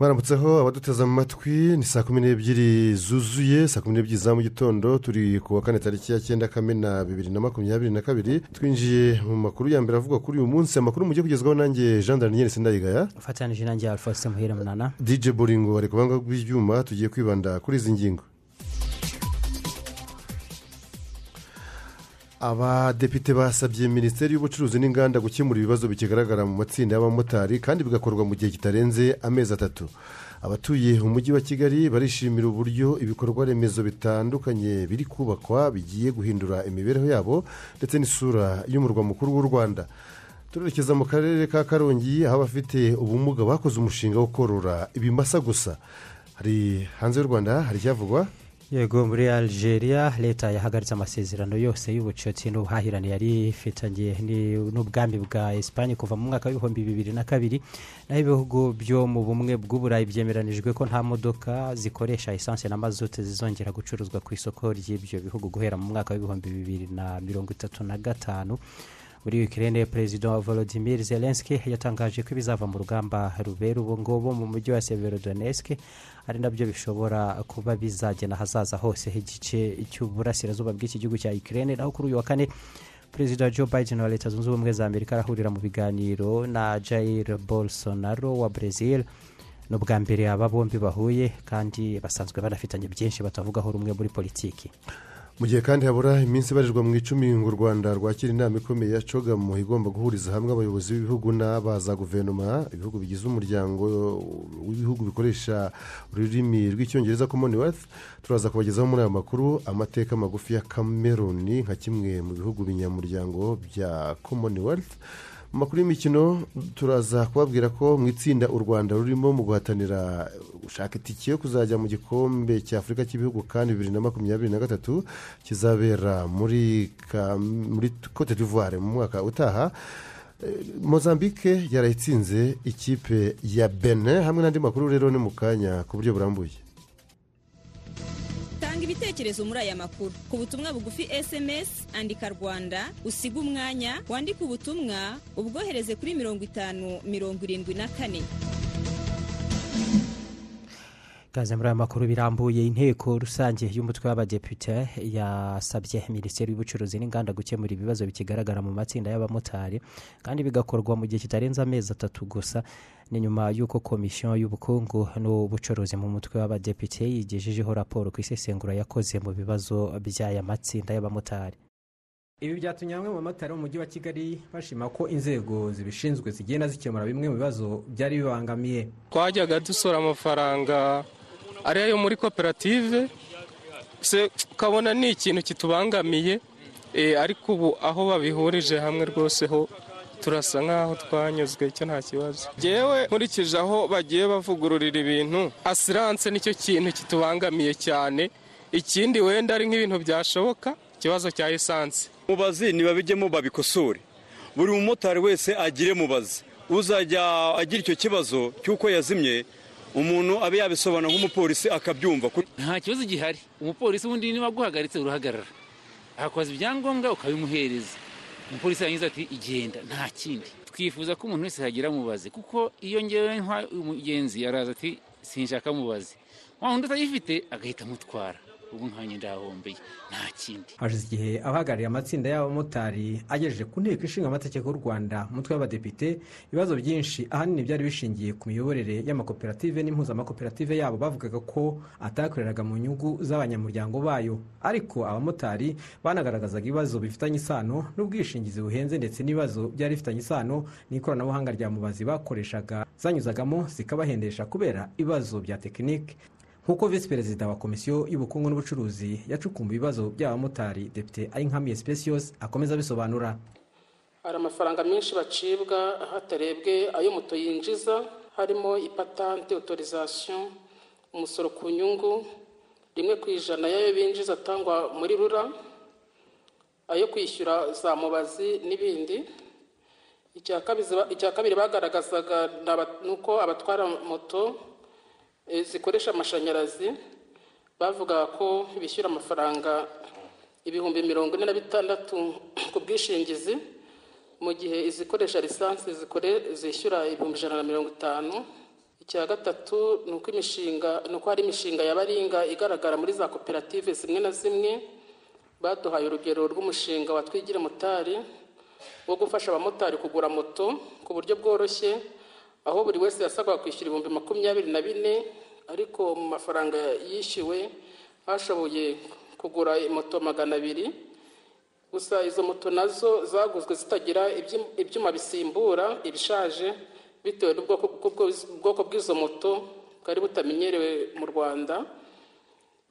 Mwaramutseho abaduteze amatwi ni saa kumi n'ebyiri zuzuye saa kumi n'ebyiri za mu gitondo turi ku wa kane tariki ya cyenda kamena bibiri na makumyabiri na kabiri. Twinjiye mu makuru ya mbere avugwa kuri uyu munsi amakuru mugiye kugezwaho nanjye jean daniel sindayigaya. Ufatanyije nanjye alphonse muhire munana. Dj boringo bari ku banga bw'ibyuma tugiye kwibanda kuri izi ngingo. Abadepite basabye minisiteri y'ubucuruzi n'inganda gukemura ibibazo bikigaragara mu matsinda y'abamotari kandi bigakorwa mu gihe kitarenze amezi atatu. Abatuye umujyi wa kigali barishimira uburyo ibikorwa remezo bitandukanye biri kubakwa bigiye guhindura imibereho yabo ndetse n'isura y'umurwa mukuru w'u rwanda. Turerekeza mu karere ka karongi aho abafite ubumuga bakoze umushinga wo korora ibimasa gusa. Hari hanze y'u rwanda hari icyavugwa? Yego muri algeria leta yahagaritse amasezerano yose y'ubucuti n'ubuhahirane yari ifitanye n'ubwami bwa esipanye kuva mu mwaka w'ibihumbi bibiri na kabiri naho ibihugu byo mu bumwe bw'uburayi byemeranijwe ko nta modoka zikoresha esanse na mazutu zizongera gucuruzwa ku isoko ry'ibyo bihugu guhera mu mwaka w'ibihumbi bibiri na mirongo itatu na gatanu. Muri wikirere perezida wa volodimir zelenski yatangaje ko ibizava mu rugamba rubera ubu ngubu mu mujyi wa severodonetsk ari na byo bishobora kuba bizagena ahazaza hose igice cy'uburasirazuba bw'iki gihugu cya ikirere naho kuri uyu wa kane perezida joe biden wa leta zunze ubumwe za amerika arahurira mu biganiro na jair bolsonaro wa brezil ni ubwa mbere aba bombi bahuye kandi basanzwe banafitanye byinshi batavugaho rumwe muri politiki. Mu gihe kandi habura iminsi ibarirwa mu icumi ngo u rwanda rwakira inama ikomeye ya cogamu igomba guhuriza hamwe abayobozi b'ibihugu n'abaza guverinoma ibihugu bigize umuryango w'ibihugu bikoresha ururimi rw'icyongereza commonwealth turaza kubagezaho muri aya makuru amateka magufi ya cameroon nka kimwe mu bihugu binyamuryango bya commonwealth. Makuru y'imikino turaza kubabwira ko mu itsinda u rwanda rurimo mu guhatanira gushaka itike yo kuzajya mu gikombe cya afurika cy'ibihugu kandi bibiri na makumyabiri na gatatu kizabera muri cote d'ivoire mu mwaka utaha. Mozambique yarayitsinze ikipe ya bene hamwe n'andi makuru rero ni mu kanya ku buryo burambuye. Tanga ibitekerezo muri aya makuru. Ku butumwa bugufi sms andika rwanda usiga umwanya wandike ubutumwa ubwohereze kuri mirongo itanu mirongo irindwi na kane. Ikaze muri aya makuru birambuye inteko rusange y'umutwe w'abadepite yasabye minisiteri y'ubucuruzi n'inganda gukemura ibibazo bikigaragara mu matsinda y'abamotari kandi bigakorwa mu gihe kitarenze amezi atatu gusa. Ni nyuma y'uko komisiyo y'ubukungu n'ubucuruzi mu mutwe w'abadepite yigejejeho raporo ku isesengura yakoze mu bibazo by'aya matsinda y'abamotari. Ibi byatumye bamwe mu bamotari bo mu mujyi wa kigali bashima ko inzego zibishinzwe zigenda zikemura bimwe mu bibazo byari bibangamiye. Twajyaga dusora amafaranga ari ayo muri koperative ukabona ni ikintu kitubangamiye ariko ubu aho babihurije hamwe rwose ho turasa nk'aho twanyuzwe icyo nta kibazo. Ngewe nkurikije aho bagiye bavugururira ibintu asiranse ni cyo kintu kitubangamiye cyane. Ikindi wenda ari nk'ibintu byashoboka ikibazo cya esanse mubazi ntibabijyemo babikosore. Buri mumotari wese agire mubazi uzajya agira icyo kibazo cy'uko yazimye umuntu abe yabisobanura nk'umupolisi akabyumva. Nta kibazo gihari. Umupolisi wundi niba aguhagaritse urahagarara akakoza ibyangombwa ukabimuhereza. Umupolisi yarangiza ati igenda nta kindi. Twifuza ko umuntu wese yagira mubazi kuko iyo ngewe umugenzi araza ati sinshaka mubazi. Wa wundi utayifite agahita amutwara. Ubu nkanya ndahombeye nta kindi. Hashize igihe abahagarariye amatsinda y'abamotari agejeje ku nteko ishinga amategeko y'u rwanda umutwe w'abadepite ibibazo byinshi ahanini byari bishingiye ku miyoborere y'amakoperative n'impuzamakoperative yabo bavugaga ko atakoreraga mu nyungu z'abanyamuryango bayo. Ariko abamotari banagaragazaga ibibazo bifitanye isano n'ubwishingizi buhenze ndetse n'ibibazo byari bifitanye isano n'ikoranabuhanga rya mubazi bakoreshaga zanyuzagamo zikabahendesha kubera ibibazo bya tekinike nk'uko visi perezida wa komisiyo y'ubukungu n'ubucuruzi yacukumbuye ibibazo by'abamotari depite ayinkamiye specios akomeza abisobanura. Hari amafaranga menshi bacibwa hatarebwe ayo moto yinjiza harimo ipatante otorizasiyo umusoro ku nyungu rimwe ku ijana y'ayo binjiza atangwa muri rura ayo kwishyura za mubazi n'ibindi. Icya kabiri bagaragazaga ni uko abatwara moto zikoresha amashanyarazi bavuga ko bishyura amafaranga ibihumbi mirongo ine na bitandatu ku bwishingizi mu gihe izikoresha lisansi zishyura ibihumbi ijana na mirongo itanu. Icya gatatu ni uko imishinga ni uko hari imishinga ya baringa igaragara muri za koperative zimwe na zimwe. Baduhaye urugero rw'umushinga wa twigire wo gufasha abamotari kugura moto ku buryo bworoshye aho buri wese yasabwaga kwishyura ibihumbi makumyabiri na bine ariko mu mafaranga yishyuwe hashoboye kugura moto magana abiri. Gusa izo moto na zo zaguzwe zitagira ibyuma bisimbura ibishaje bitewe n'ubwoko bw'izo moto bwari butamenyerewe mu rwanda.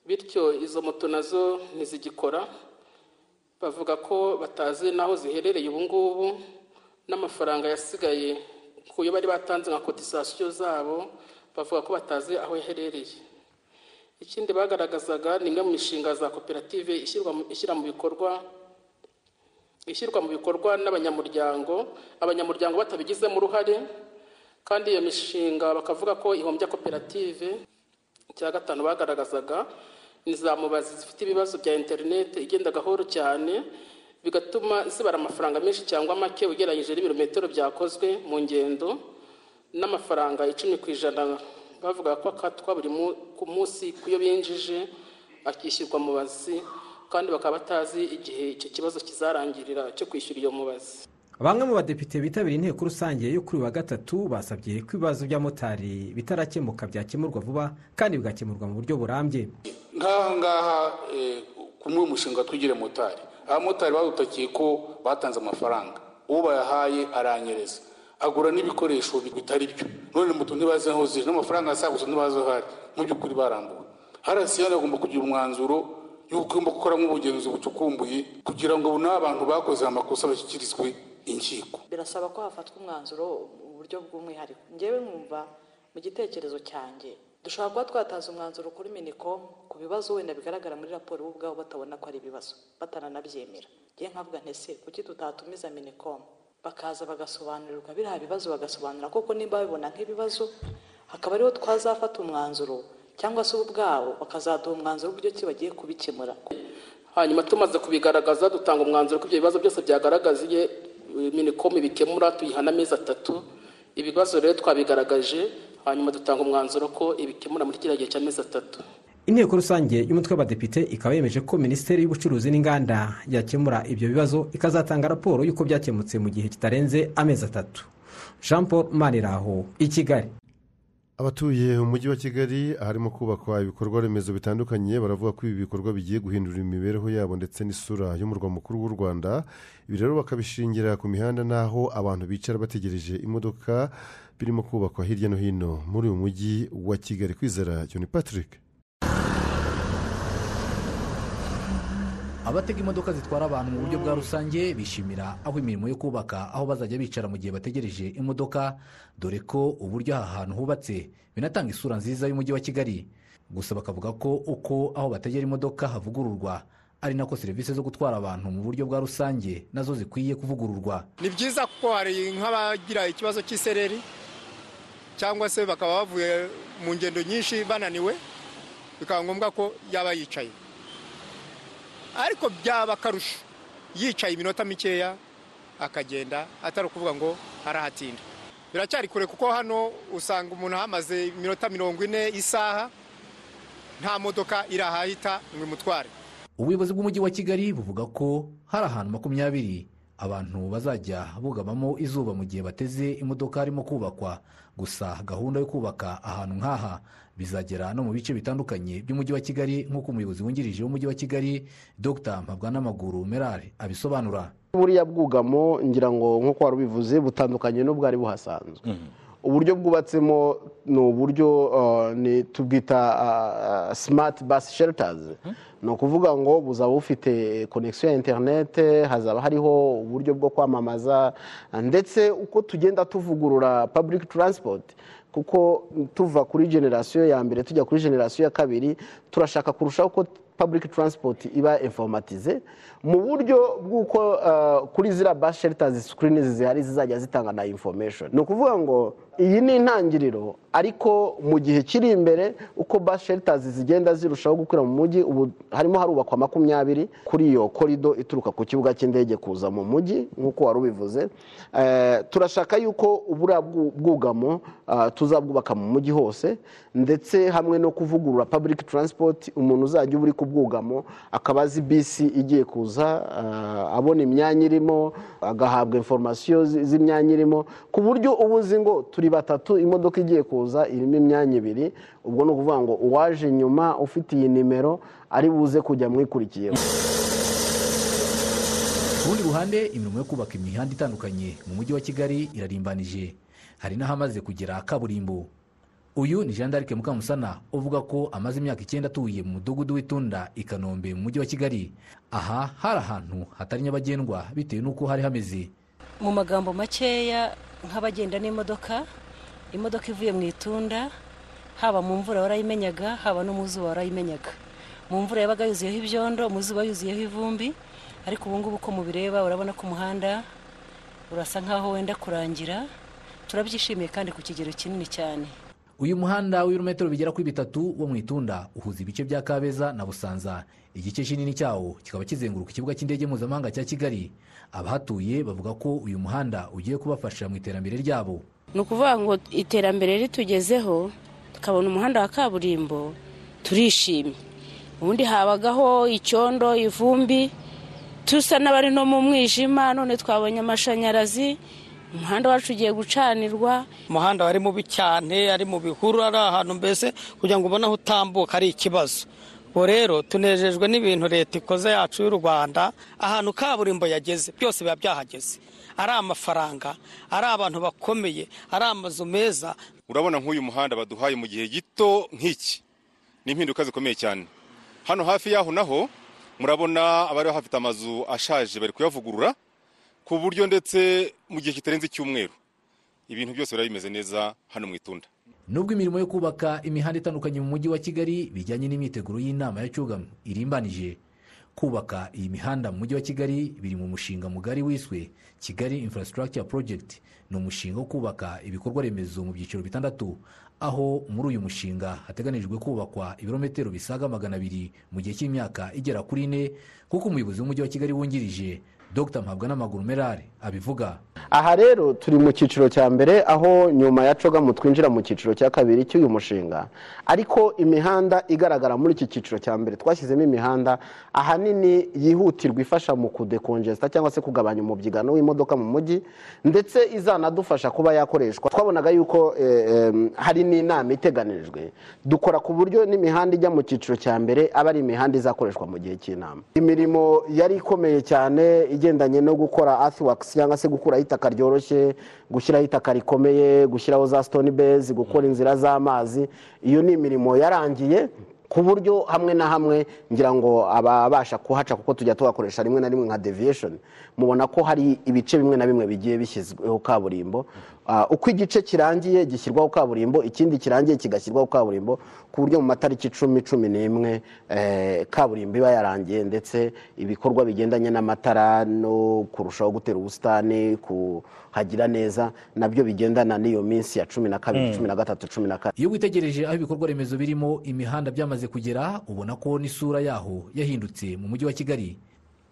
Bityo izo moto na zo ntizigikora. Bavuga ko batazi n'aho ziherereye ubu ngubu n'amafaranga yasigaye ku yo bari batanze nka kotisasiyo zabo bavuga ko batazi aho yaherereye ikindi bagaragazaga ni imwe mu mishinga za koperative ishyira mu bikorwa ishyirwa mu bikorwa n'abanyamuryango abanyamuryango batabigizemo uruhare kandi iyo mishinga bakavuga ko ihombya koperative icya gatanu bagaragazaga ni za mubazi zifite ibibazo bya interineti igenda gahoro cyane bigatuma zibara amafaranga menshi cyangwa make ugereranyije n'ibirometero byakozwe mu ngendo n'amafaranga icumi ku ijana. Bavuga ko akatwa buri munsi ku yo binjije akishyurwa mubazi kandi bakaba batazi igihe icyo kibazo kizarangirira cyo kwishyura iyo mubazi bamwe mu badepite bitabiriye inteko rusange yo kuri wa gatatu basabye ko ibibazo by'amotari bitarakemuka byakemurwa vuba kandi bigakemurwa mu buryo burambye. Nk'aha ngaha kumwe umushinga twigire motari. Abamotari badutakiye ko batanze amafaranga. Uwo bayahaye aranyereza. Agura n'ibikoresho bitari byo. None moto ntibazi aho ziri. N'amafaranga yasagutse ntibazi aho ari. Mu by'ukuri barambuwe. Harasiyani agomba kugira umwanzuro y'uko ugomba gukoramo ubugenzuzi bucukumbuye kugira ngo n'abantu bakoze amakosa bashyikirizwe inkiko. Birasaba ko hafatwa umwanzuro mu buryo bw'umwihariko. Ngewe nkumva mu gitekerezo cyanjye dushobora kuba twataza umwanzuro kuri minicom ku bibazo wenda bigaragara muri raporo bo ubwabo batabona ko ari ibibazo. Batananabyemera. Ngewe nkavuga ntese kuki tutatumiza minicom? Bakaza bagasobanurirwa biriya bibazo bagasobanura koko nimba babibona nk'ibibazo hakaba ariho twazafata umwanzuro cyangwa se ubwabo bakazaduha umwanzuro w'uburyo ki bagiye kubikemura. Hanyuma tumaze kubigaragaza dutanga umwanzuro ko ibyo bibazo byose byagaragaziye minicom bikemura tuyiha n'amezi atatu. Ibibazo rero twabigaragaje hanyuma dutanga umwanzuro ko ibikemura muri kiriya gihe cy'amezi atatu. Inteko rusange y'umutwe w'abadepite ikaba yemeje ko minisiteri y'ubucuruzi n'inganda yakemura ibyo bibazo ikazatanga raporo y'uko byakemutse mu gihe kitarenze amezi atatu. Jean paul maniraho i kigali. Abatuye umujyi wa kigali harimo kubakwa ibikorwa remezo bitandukanye baravuga ko ibi bikorwa bigiye guhindura imibereho yabo ndetse n'isura y'umurwa mukuru w'u rwanda. Ibi rero bakabishingira ku mihanda n'aho abantu bicara bategereje imodoka birimo kubakwa hirya no hino muri uyu mujyi wa kigali. Kwizera john patrick. Abatega imodoka zitwara abantu mu buryo bwa rusange bishimira aho imirimo yo kubaka aho bazajya bicara mu gihe bategereje imodoka dore ko uburyo aha hantu hubatse binatanga isura nziza y'umujyi wa kigali. Gusa bakavuga ko uko aho bategera imodoka havugururwa ari nako serivisi zo gutwara abantu mu buryo bwa rusange na zo zikwiye kuvugururwa. Ni byiza kuko hari nk'abagira ikibazo cy'isereri cyangwa se bakaba bavuye mu ngendo nyinshi bananiwe bikaba ngombwa ko yaba yicaye. Ariko byaba akarusho yicaye iminota mikeya akagenda atari ukuvuga ngo arahatinda. Biracyari kure kuko hano usanga umuntu ahamaze iminota mirongo ine isaha nta modoka irahahita ngo imutware. Ubuyobozi bw'umujyi wa kigali buvuga ko hari ahantu makumyabiri abantu bazajya bugamamo izuba mu gihe bateze imodoka harimo kubakwa. Gusa gahunda yo kubaka ahantu nk'aha bizagera no mu bice bitandukanye by'umujyi wa kigali nk'uko umuyobozi wungirije w'umujyi wa kigali dr. Mpabwanamaguru merari abisobanura. Buriya bwugamo ngira ngo nk'uko wari ubivuze butandukanye n'ubwari buhasanzwe. Uburyo bwubatsemo ni uburyo uh, tubwita uh, smart bus shelters. Ni ukuvuga ngo buzaba bufite connection ya interinete hazaba hariho uburyo bwo kwamamaza ndetse uko tugenda tuvugurura public transport. Kuko tuva kuri generasiyo ya mbere tujya kuri generasiyo ya kabiri turashaka kurushaho ko public transport iba informatize mu buryo bw'uko uh, kuri ziriya bus shelters screens zihari zizajya zitanga na information. Ni ukuvuga ngo iyi ni intangiriro ariko mu gihe kiri imbere uko shelters zigenda zirushaho gukwira mu mujyi ubu harimo harubakwa makumyabiri kuri iyo korido ituruka ku kibuga cy'indege kuza mu mujyi nk'uko wari ubivuze. Eh, turashaka yuko uburiya bwu- bwugamo ah, tuzabwubaka mu mujyi hose ndetse hamwe no kuvugurura public transport umuntu uzajya uba uri ku bwugamo akaba azi bisi igiye kuza ah, abona imyanya irimo agahabwa informasiyo zi- z'imyanya irimo ku buryo uba uzi ngo turi batatu imodoka igiye kuza irimo imyanya ibiri. Ubwo ni ukuvuga ngo uwaje nyuma ufite iyi nimero ari buze kujya mwikurikiyeho. Ku rundi ruhande imirimo yo kubaka imihanda itandukanye mu mujyi wa kigali irarimbanije hari n'ahamaze kugera kaburimbo uyu ni jean d'arc mukamusana uvuga ko amaze imyaka icyenda atuye mu mudugudu w'itunda i kanombe mu mujyi wa kigali. Aha hari ahantu hatari nyabagendwa bitewe n'uko hari hameze. Mu magambo makeya nk'abagenda n'imodoka imodoka ivuye mu itunda haba mu mvura warayimenyaga haba no mu zuba warayimenyaga. Mu mvura yabaga yuzuyeho ibyondo mu zuba yuzuyeho ivumbi ariko ubu ngubu uko mubireba urabona ko umuhanda urasa nk'aho wenda kurangira turabyishimiye kandi ku kigero kinini cyane. Uyu muhanda w'ibirometero bigera kuri bitatu wo mu itunda uhuza ibice bya kabeza na busanza. Igice kinini cyawo kikaba kizenguruka ikibuga cy'indege mpuzamahanga cya kigali. Abahatuye bavuga ko uyu muhanda ugiye kubafasha mu iterambere ryabo. Ni ukuvuga ngo iterambere ritugezeho tukabona umuhanda wa kaburimbo turishimye. Ubundi habagaho icyondo ivumbi tusa n'abari no mu mwijima none twabonye amashanyarazi umuhanda wacu ugiye gucanirwa. Umuhanda wari mubi cyane ari mu bihuru ari ahantu mbese kugira ngo ubone aho utambuka ari ikibazo. Ubu rero tunejejwe n'ibintu leta ikoze yacu y'u rwanda ahantu kaburimbo yageze byose biba byahageze. Ari amafaranga ari abantu bakomeye ari amazu meza. Urabona nk'uyu muhanda baduhaye mu gihe gito nk'iki. Ni impinduka zikomeye cyane. Hano hafi y'aho naho murabona abari bafite amazu ashaje bari kuyavugurura ku buryo ndetse mu gihe kitarenze icyumweru. Ibintu byose biba bimeze neza hano mu itunda. Nubwo imirimo yo kubaka imihanda itandukanye mu mujyi wa kigali bijyanye n'imyiteguro y'inama ya cyugamo irimbanije kubaka iyi mihanda mu mujyi wa kigali biri mu mushinga mugari wiswe kigali infrastructure project. Ni umushinga wo kubaka ibikorwa remezo mu byiciro bitandatu aho muri uyu mushinga hateganijwe kubakwa ibirometero bisaga magana abiri mu gihe cy'imyaka igera kuri ine kuko umuyobozi w'umujyi wa kigali wungirije dr. Mpabwa n'amaguru merari abivuga. Aha rero turi mu cyiciro cya mbere aho nyuma ya cogamu twinjira mu cyiciro cya kabiri cy'uyu mushinga. Ariko imihanda igaragara muri iki cyiciro cya mbere twashyizemo imihanda ahanini yihutirwa ifasha mu kudekonjesita cyangwa se kugabanya umubyigano w'imodoka mu mujyi ndetse izanadufasha kuba yakoreshwa. Twabonaga yuko eh, hari n'inama iteganijwe dukora ku buryo n'imihanda ijya mu cyiciro cya mbere aba ari imihanda izakoreshwa mu gihe cy'inama. Imirimo yari ikomeye cyane igendanye no gukora earthworks cyangwa se gukuraho itaka ryoroshye gushyiraho itaka rikomeye gushyiraho za stone base gukora inzira z'amazi. Iyo ni imirimo yarangiye ku buryo hamwe na hamwe ngira ngo ababasha kuhaca kuko tujya tuhakoresha rimwe na rimwe nka deviation. Mubona ko hari ibice bimwe na bimwe bigiye bishyizweho kaburimbo. Ah, uko igice kirangiye gishyirwaho kaburimbo ikindi kirangiye kigashyirwaho kaburimbo ku buryo mu matariki icumi cumi n'imwe eh, kaburimbo iba yarangiye ndetse ibikorwa bigendanye n'amatara no kurushaho gutera ubusitani kuhagira neza na byo bigendana n'iyo minsi ya cumi na kabiri Mm. cumi na gatatu cumi na kane. Iyo witegereje aho ibikorwa remezo birimo imihanda byamaze kugera ubona ko n'isura yaho yahindutse mu mujyi wa kigali.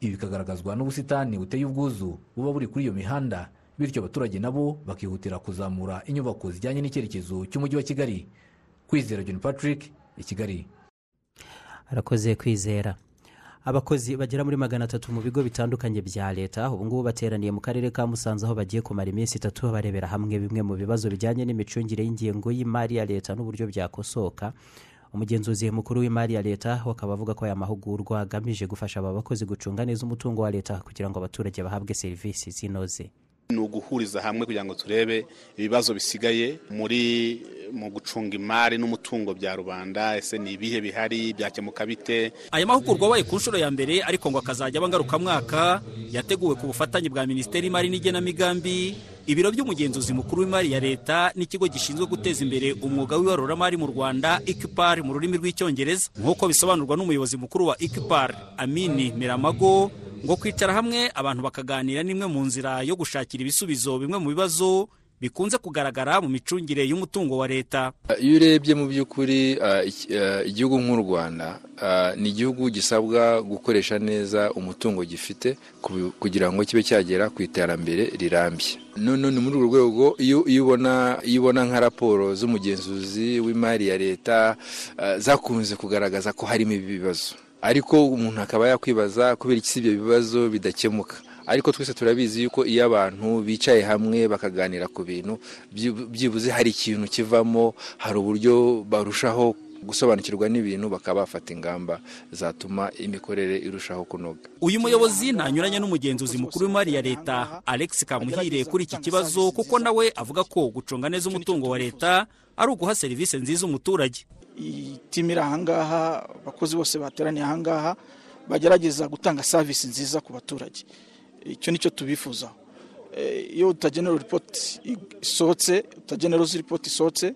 Ibi bikagaragazwa n'ubusitani buteye ubwuzu buba buri kuri iyo mihanda. Bityo abaturage nabo bakihutira kuzamura inyubako zijyanye n'icyerekezo cy'umujyi wa kigali. Kwizera john patrick i kigali. Arakoze kwizera. Abakozi bagera muri magana atatu mu bigo bitandukanye bya leta ubu ngubu bateraniye mu karere ka musanze aho bagiye kumara iminsi itatu barebera hamwe bimwe mu bibazo bijyanye n'imicungire y'ingengo y'imari ya leta n'uburyo byakosoka. Umugenzuzi mukuru w'imari ya leta akaba avuga ko aya mahugurwa agamije gufasha aba bakozi gucunga neza umutungo wa leta kugira ngo abaturage bahabwe serivisi zinoze. Ni uguhuriza hamwe kugira ngo turebe ibibazo bisigaye muri mu gucunga imari n'umutungo bya rubanda. Ese ni ibihe bihari? Byakemuka bite? Aya mahugurwa abaye ku nshuro ya mbere ariko ngo akazajya aba ngarukamwaka yateguwe ku bufatanye bwa minisiteri y'imari n'igenamigambi. Ibiro by'umugenzuzi mukuru w'imari ya leta n'ikigo gishinzwe guteza imbere umwuga w'ibaruramari mu rwanda ikipar mu rurimi rw'icyongereza. Nk'uko bisobanurwa n'umuyobozi mukuru wa ikipar amini miramago ngo kwicara hamwe abantu bakaganira n'imwe mu nzira yo gushakira ibisubizo bimwe mu bibazo bikunze kugaragara mu micungire y'umutungo wa leta. Iyo urebye mu by'ukuri iki- ah, igihugu nk'u rwanda ah, ni igihugu gisabwa gukoresha neza umutungo gifite ku- kugira ngo kibe cyagera ku iterambere rirambye. Ni muri urwo rwego iyo ubona nka raporo z'umugenzuzi w'imari ya leta zakunze kugaragaza ko harimo ibibazo ariko umuntu akaba yakwibaza kubera iki si ibyo bibazo bidakemuka. Ariko twese turabizi yuko iyo abantu bicaye hamwe bakaganira ku bintu byibu- byibuze hari ikintu kivamo hari uburyo barushaho gusobanukirwa n'ibintu bakaba bafata ingamba zatuma imikorere irushaho kunoga. Uyu muyobozi ntanyuranye n'umugenzuzi mukuru w'imari ya leta alex kamuhire kuri iki kibazo kuko nawe avuga ko gucunga neza umutungo wa leta ari uguha serivisi nziza umuturage. Timu iri ahangaha abakozi bose bateraniye ahangaha bagerageza gutanga serivisi nziza ku baturage. Icyo ni cyo tubifuzaho. Eh, iyo utagenera ripoti isohotse utagenera ripoti isohotse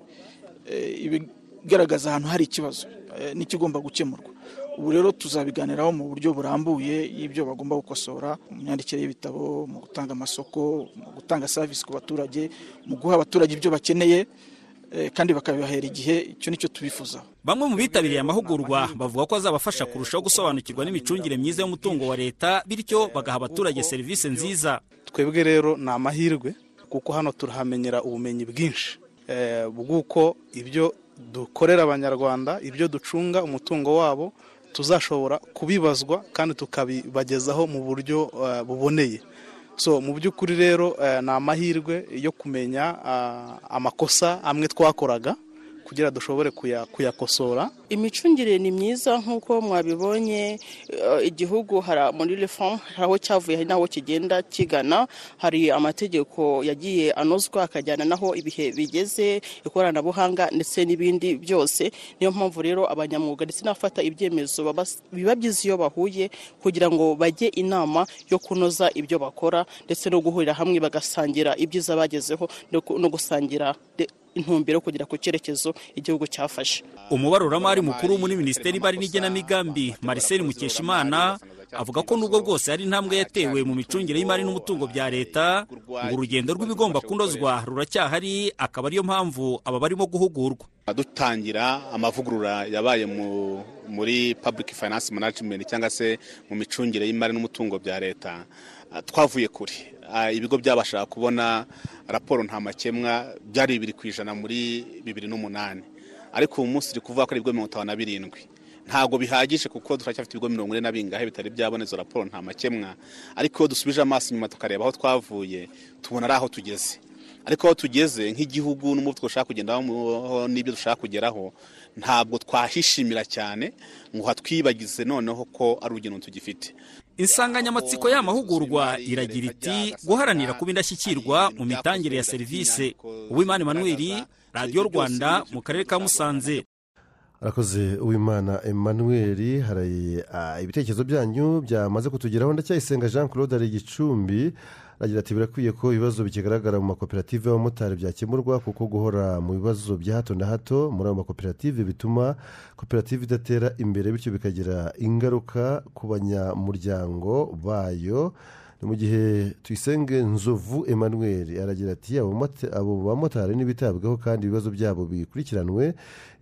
eh, iba igaragaza ahantu hari ikibazo eh, n'ikigomba gukemurwa. Ubu rero tuzabiganiraho mu buryo burambuye y'ibyo bagomba gukosora mu myandikire y'ibitabo mu gutanga amasoko mu gutanga serivisi ku baturage mu guha abaturage ibyo bakeneye kandi bakabibahera igihe icyo ni cyo tubifuzaho. Bamwe mu bitabiriye amahugurwa bavuga ko azabafasha kurushaho gusobanukirwa n'imicungire myiza y'umutungo wa leta bityo bagaha abaturage serivisi nziza. Twebwe rero ni amahirwe kuko hano turahamenyera ubumenyi bwinshi. Eh, bw'uko ibyo dukorera abanyarwanda ibyo ducunga umutungo wabo tuzashobora kubibazwa kandi tukabibagezaho mu buryo eh, buboneye. So mu by'ukuri rero eh, ni amahirwe yo kumenya ah, amakosa amwe twakoraga. Kugira dushobore kuya- kuyakosora. Imicungire ni myiza nk'uko mwabibonye eh, igihugu muri reform hari aho cyavuye hari n'aho kigenda kigana. Hari amategeko yagiye anozwa akajyana n'aho ibihe bigeze ikoranabuhanga ndetse n'ibindi byose. Niyo mpamvu rero abanyamwuga ndetse n'abafata ibyemezo biba byiza iyo bahuye kugira ngo bajye inama yo kunoza ibyo bakora ndetse no guhurira hamwe bagasangira ibyiza bagezeho no gusangira intumbero yo kugera ku cyerekezo igihugu cyafashe. Umubaruramari mukuru muri minisiteri y'imari n'igenamigambi marcel mukeshimana avuga ko nubwo bwose hari intambwe yatewe mu micungire y'imari n'umutungo bya leta ngo urugendo rw'ibigomba kunozwa ruracyahari akaba ariyo mpamvu aba barimo guhugurwa. Dutangira amavugurura yabaye mu- muri public finance management cyangwa se mu micungire y'imari n'umutungo bya leta. Twavuye kure. Ah, ibigo byabashaga kubona raporo nta makemwa byari bibiri ku ijana muri bibiri n'umunani. Ariko ubu munsi turi kuvuga ko ari ibigo mirongo itanu na birindwi. Ntabwo bihagije kuko turacyafite ibigo mirongo ine na bingahe bitari byabona izo raporo nta makemwa. Ariko iyo dusubije amaso inyuma tukareba aho twavuye tubona ari aho tugeze. Ariko aho tugeze nk'igihugu n'umuvuduko dushaka kugendaho n'ibyo dushaka kugeraho ntabwo twahishimira cyane ngo hatwibagize noneho ko ari urugendo tugifite. Insanganyamatsiko y'amahugurwa iragira iti guharanira kuba indashyikirwa mu mitangire ya serivisi. Uwimana emmanuel radiyo rwanda mu karere ka musanze. Arakoze uwimana emmanuel hari ah, ibitekerezo byanyu byamaze kutugeraho. Ndacyayisenga jean claude ari gicumbi aragira ati birakwiye ko ibibazo bikigaragara mu makoperative y'abamotari byakemurwa kuko guhora mu bibazo bya hato na hato muri ayo makoperative bituma koperative idatera imbere bityo bikagira ingaruka ku banyamuryango bayo. Ni mu gihe tuyisenge nzovu emmanuel aragira ati abo bamotari n'ibitabwaho kandi ibibazo byabo bikurikiranwe.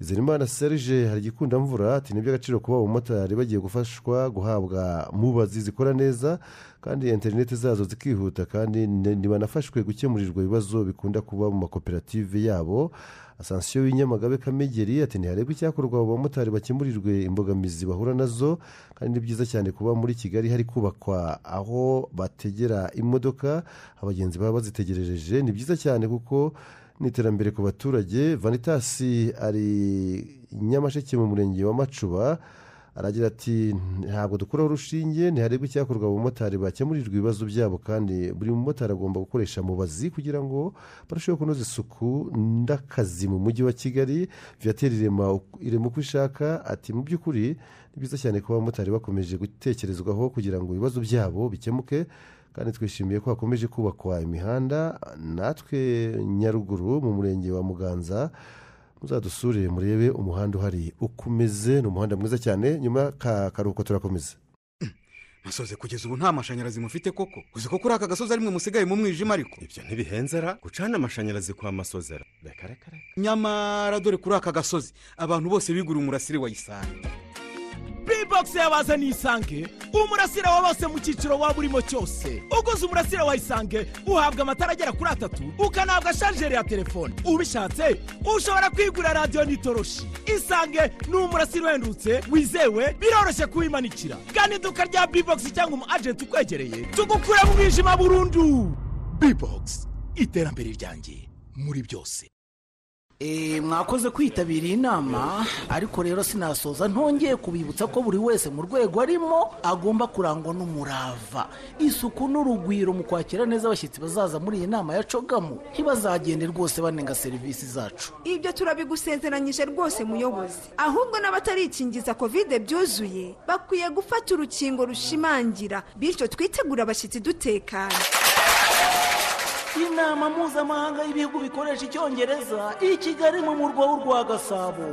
Izenimana serge hari igikundamvura ati ni iby'agaciro kuba abamotari bagiye gufashwa guhabwa mubazi zikora neza kandi interineti zazo zikihuta kandi ntibanafashwe gukemurirwa ibibazo bikunda kuba mu makoperative yabo. Asansiyo w'inyamagabe kamegeri ati ntiharebwe icyakorwa abo bamotari bakemurirwe imbogamizi bahura na zo kandi ni byiza cyane kuba muri kigali hari kubakwa aho bategera imodoka abagenzi baba bazitegerereje. Ni byiza cyane kuko ni iterambere ku baturage. Vanitasi ari nyamasheke mu murenge wa macuba. Aragira ati ntabwo dukuraho urushinge ntiharebwe icyakorwa abamotari bakemurirwa ibibazo byabo kandi buri mumotari agomba gukoresha mubazi kugira ngo barusheho kunoza isuku n'akazi mu mujyi wa kigali. Viateur irema uko ishaka ati mu by'ukuri ni byiza cyane kuba abamotari bakomeje gutekerezwaho kugira ngo ibibazo byabo bikemuke kandi twishimiye ko hakomeje kubakwa imihanda. Natwe nyaruguru mu murenge wa muganza muzadusure murebe umuhanda uhari uko umeze ni umuhanda mwiza cyane nyuma y'akaruhuko turakomeza. Masoze kugeza ubu nta mashanyarazi mufite koko? Uzi ko kuri aka gasozi arimwe musigaye mu mwijima ariko. Ibyo ntibihenzera gucana amashanyarazi kwa masozera reka reka reka. Nyamara dore kuri aka gasozi abantu bose bigura umurasire wa isanga bibogisi yabazaniye isange umurasire wa bose mu cyiciro waba urimo cyose. Uguze umurasire wa isange uhabwa amatara agera kuri atatu ukanahabwa sharijeri ya telefone. Ubishatse ushobora kwigurira radiyo n'itoroshi. Isange ni umurasire uhendutse wizewe biroroshye kuwimanikira. Kandi iduka rya bibogisi cyangwa umu ajenti ukwegereye tugukura mu mwijima burundu. Bibogisi iterambere ryanjye muri byose. Mwakoze kwitabira iyi nama ariko rero sinasoza. Ntongeye kubibutsa ko buri wese mu rwego arimo agomba kurangwa n'umurava. Isuku n'urugwiro mu kwakira neza abashyitsi bazaza muri iyi nama ya cogamu ntibazagende rwose banenga serivisi zacu. Ibyo turabigusezeranyije rwose muyobozi. Ahubwo n'abatarikingiza kovide byuzuye bakwiye gufata urukingo rushimangira. Bityo twitegure abashyitsi dutekanye inama mpuzamahanga y'ibihugu bikoresha icyongereza i kigali mu murwa w'u gasabo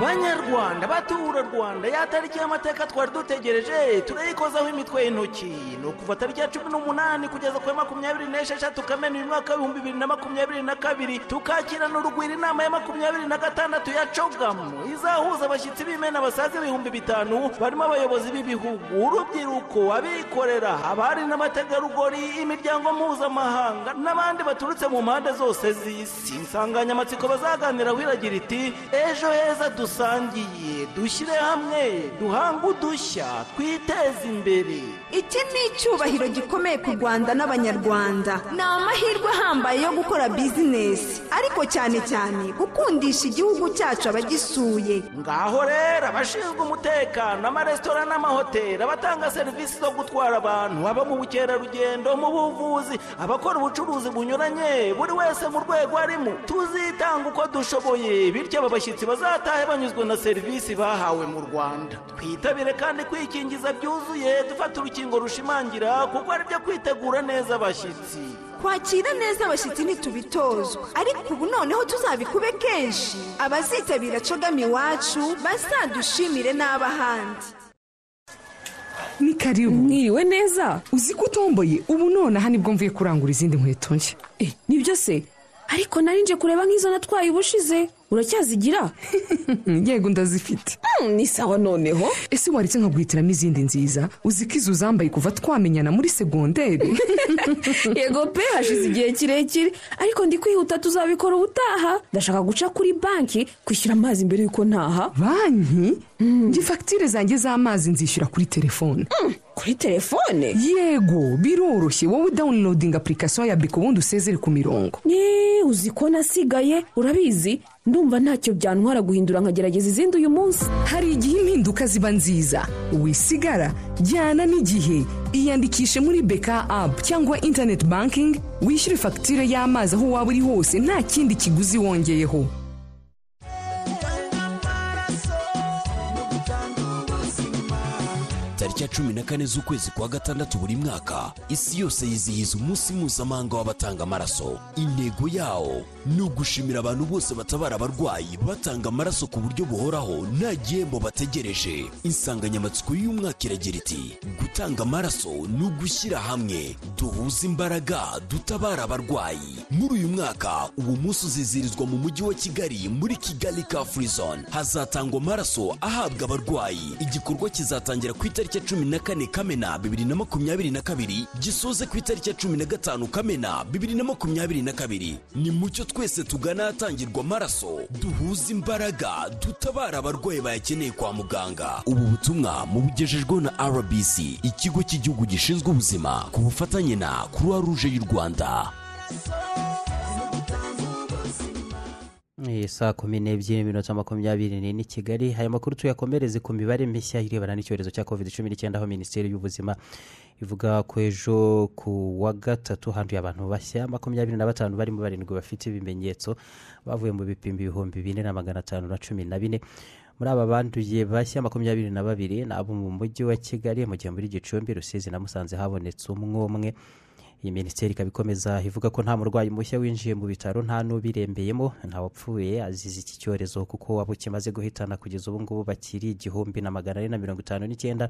banyarwanda batura rwanda ya tariki y'amateka twari dutegereje turayikozaho imitwe y'intoki. Ni ukuva tariki ya cumi n'umunani kugeza ku ya makumyabiri n'esheshatu kamena uyu mwaka w'ibihumbi bibiri na makumyabiri na kabiri tukakirana urugwiro inama ya makumyabiri na gatandatu ya cogamu izahuza abashyitsi b'imena basaga ibihumbi bitanu barimo abayobozi b'ibihugu urubyiruko abikorera abari n'abategarugori imiryango mpuzamahanga n'abandi baturutse mu mpande zose z'isi. Insanganyamatsiko bazaganiraho iragira iti ejo heza dusangiye dushyire hamwe duhange udushya twiteze imbere. Iki ni icyubahiro gikomeye ku rwanda n'abanyarwanda. Ni amahirwe ahambaye yo gukora bizinesi ariko cyane cyane gukundisha igihugu cyacu abagisuye. Ngaho rero abashinzwe umutekano amaresitora n'amahoteli abatanga serivisi zo gutwara abantu aba mu bukerarugendo mu buvuzi abakora ubucuruzi bunyuranye buri wese mu rwego arimo tuzitanga uko dushoboye. Bityo aba bashyitsi bazatahe banyuzwe na serivisi bahawe mu rwanda. Twitabire kandi kwikingiza byuzuye dufata urukingo rushimangira kuko ari byo kwitegura neza abashyitsi. Kwakira neza abashyitsi ntitubitozwa. Ariko ubu noneho tuzabikube kenshi. Abazitabira cogama iwacu bazadushimire n'ab'ahandi ni karibu. Mwiriwe neza? Uzi ko utomboye? Ubu nonaha ni bwo mvuye kurangura izindi nkweto nshya. Nibyo se? Ariko nari nje kureba nk'izo natwaye ubushize. Uracyazigira? Yego ndazifite. Ni sawa noneho. Ese waretse nkaguhitiramo izindi nziza? Uzi ko izo uzambaye kuva twamenyana muri segonderi yego pe hashize igihe kirekire. Ariko ndi kwihuta tuzabikora ubutaha. Ndashaka guca kuri banki kwishyura amazi mbere y'uko ntaha. Banki? Njye fagitire zanjye z'amazi nzishyura kuri telefone. Kuri telefone? Yego biroroshye. Wowe dawunilodinga apurikasiyo ya biko ubundi usezere ku mirongo. Uzi ko nasigaye urabizi? Ndumva ntacyo byantwara guhindura nkagerageza izindi uyu munsi. Hari igihe impinduka ziba nziza. Wisigara jyana n'igihe. Iyandikishe muri beka apu cyangwa interineti bankingi wishyure fagitire y'amazi aho waba uri hose. Nta kindi kiguzi wongeyeho. Tariki ya cumi na kane z'ukwezi kwa gatandatu buri mwaka isi yose yizihiza umunsi mpuzamahanga w'abatanga amaraso. Intego yawo ni ugushimira abantu bose batabara abarwayi batanga amaraso ku buryo buhoraho nta gihembo bategereje. Insanganyamatsiko y'umwaka iragira iti gutanga amaraso ni ugushyira hamwe. Duhuze imbaraga dutabara abarwayi. Muri uyu mwaka uwo munsi uzizihirizwa mu mujyi wa kigali muri kigali ka zone. Hazatangwa amaraso ahabwa abarwayi. Igikorwa kizatangira ku itariki ya cumi na kane kamena bibiri na makumyabiri na kabiri gisoze ku itariki ya cumi na gatanu kamena bibiri na makumyabiri na kabiri. Ni mucyo twese tugana ahatangirwa amaraso. Duhuze imbaraga dutabara abarwayi bayakeneye kwa muganga. Ubu butumwa mubugejejweho na rbc ikigo cy'igihugu gishinzwe ubuzima ku bufatanye na croix rouge y'u rwanda. Saa kumi n'ebyiri n'iminota makumyabiri n'ine kigali. Aya makuru tuyakomereze ku mibare mishya irebana n'icyorezo cya covid cumi n'icyenda aho minisiteri y'ubuzima ivuga ko ejo ku wa gatatu handuye abantu bashya makumyabiri na batanu barimo barindwi bafite ibimenyetso bavuye mu bipimo ibihumbi bine na magana atanu na cumi na bine. Muri aba banduye bashya makumyabiri na babiri ni abo mu mujyi wa kigali mu gihe muri gicumbi rusizi na musanze habonetse umwe umwe. Iyi minisiteri ikaba ikomeza ivuga ko nta murwayi mushya winjiye mu bitaro nta n'ubirembeyemo nta wapfuye azize iki cyorezo kuko abo kimaze guhitana kugeza ubu ngubu bakiri igihumbi na magana ane na mirongo itanu n'icyenda.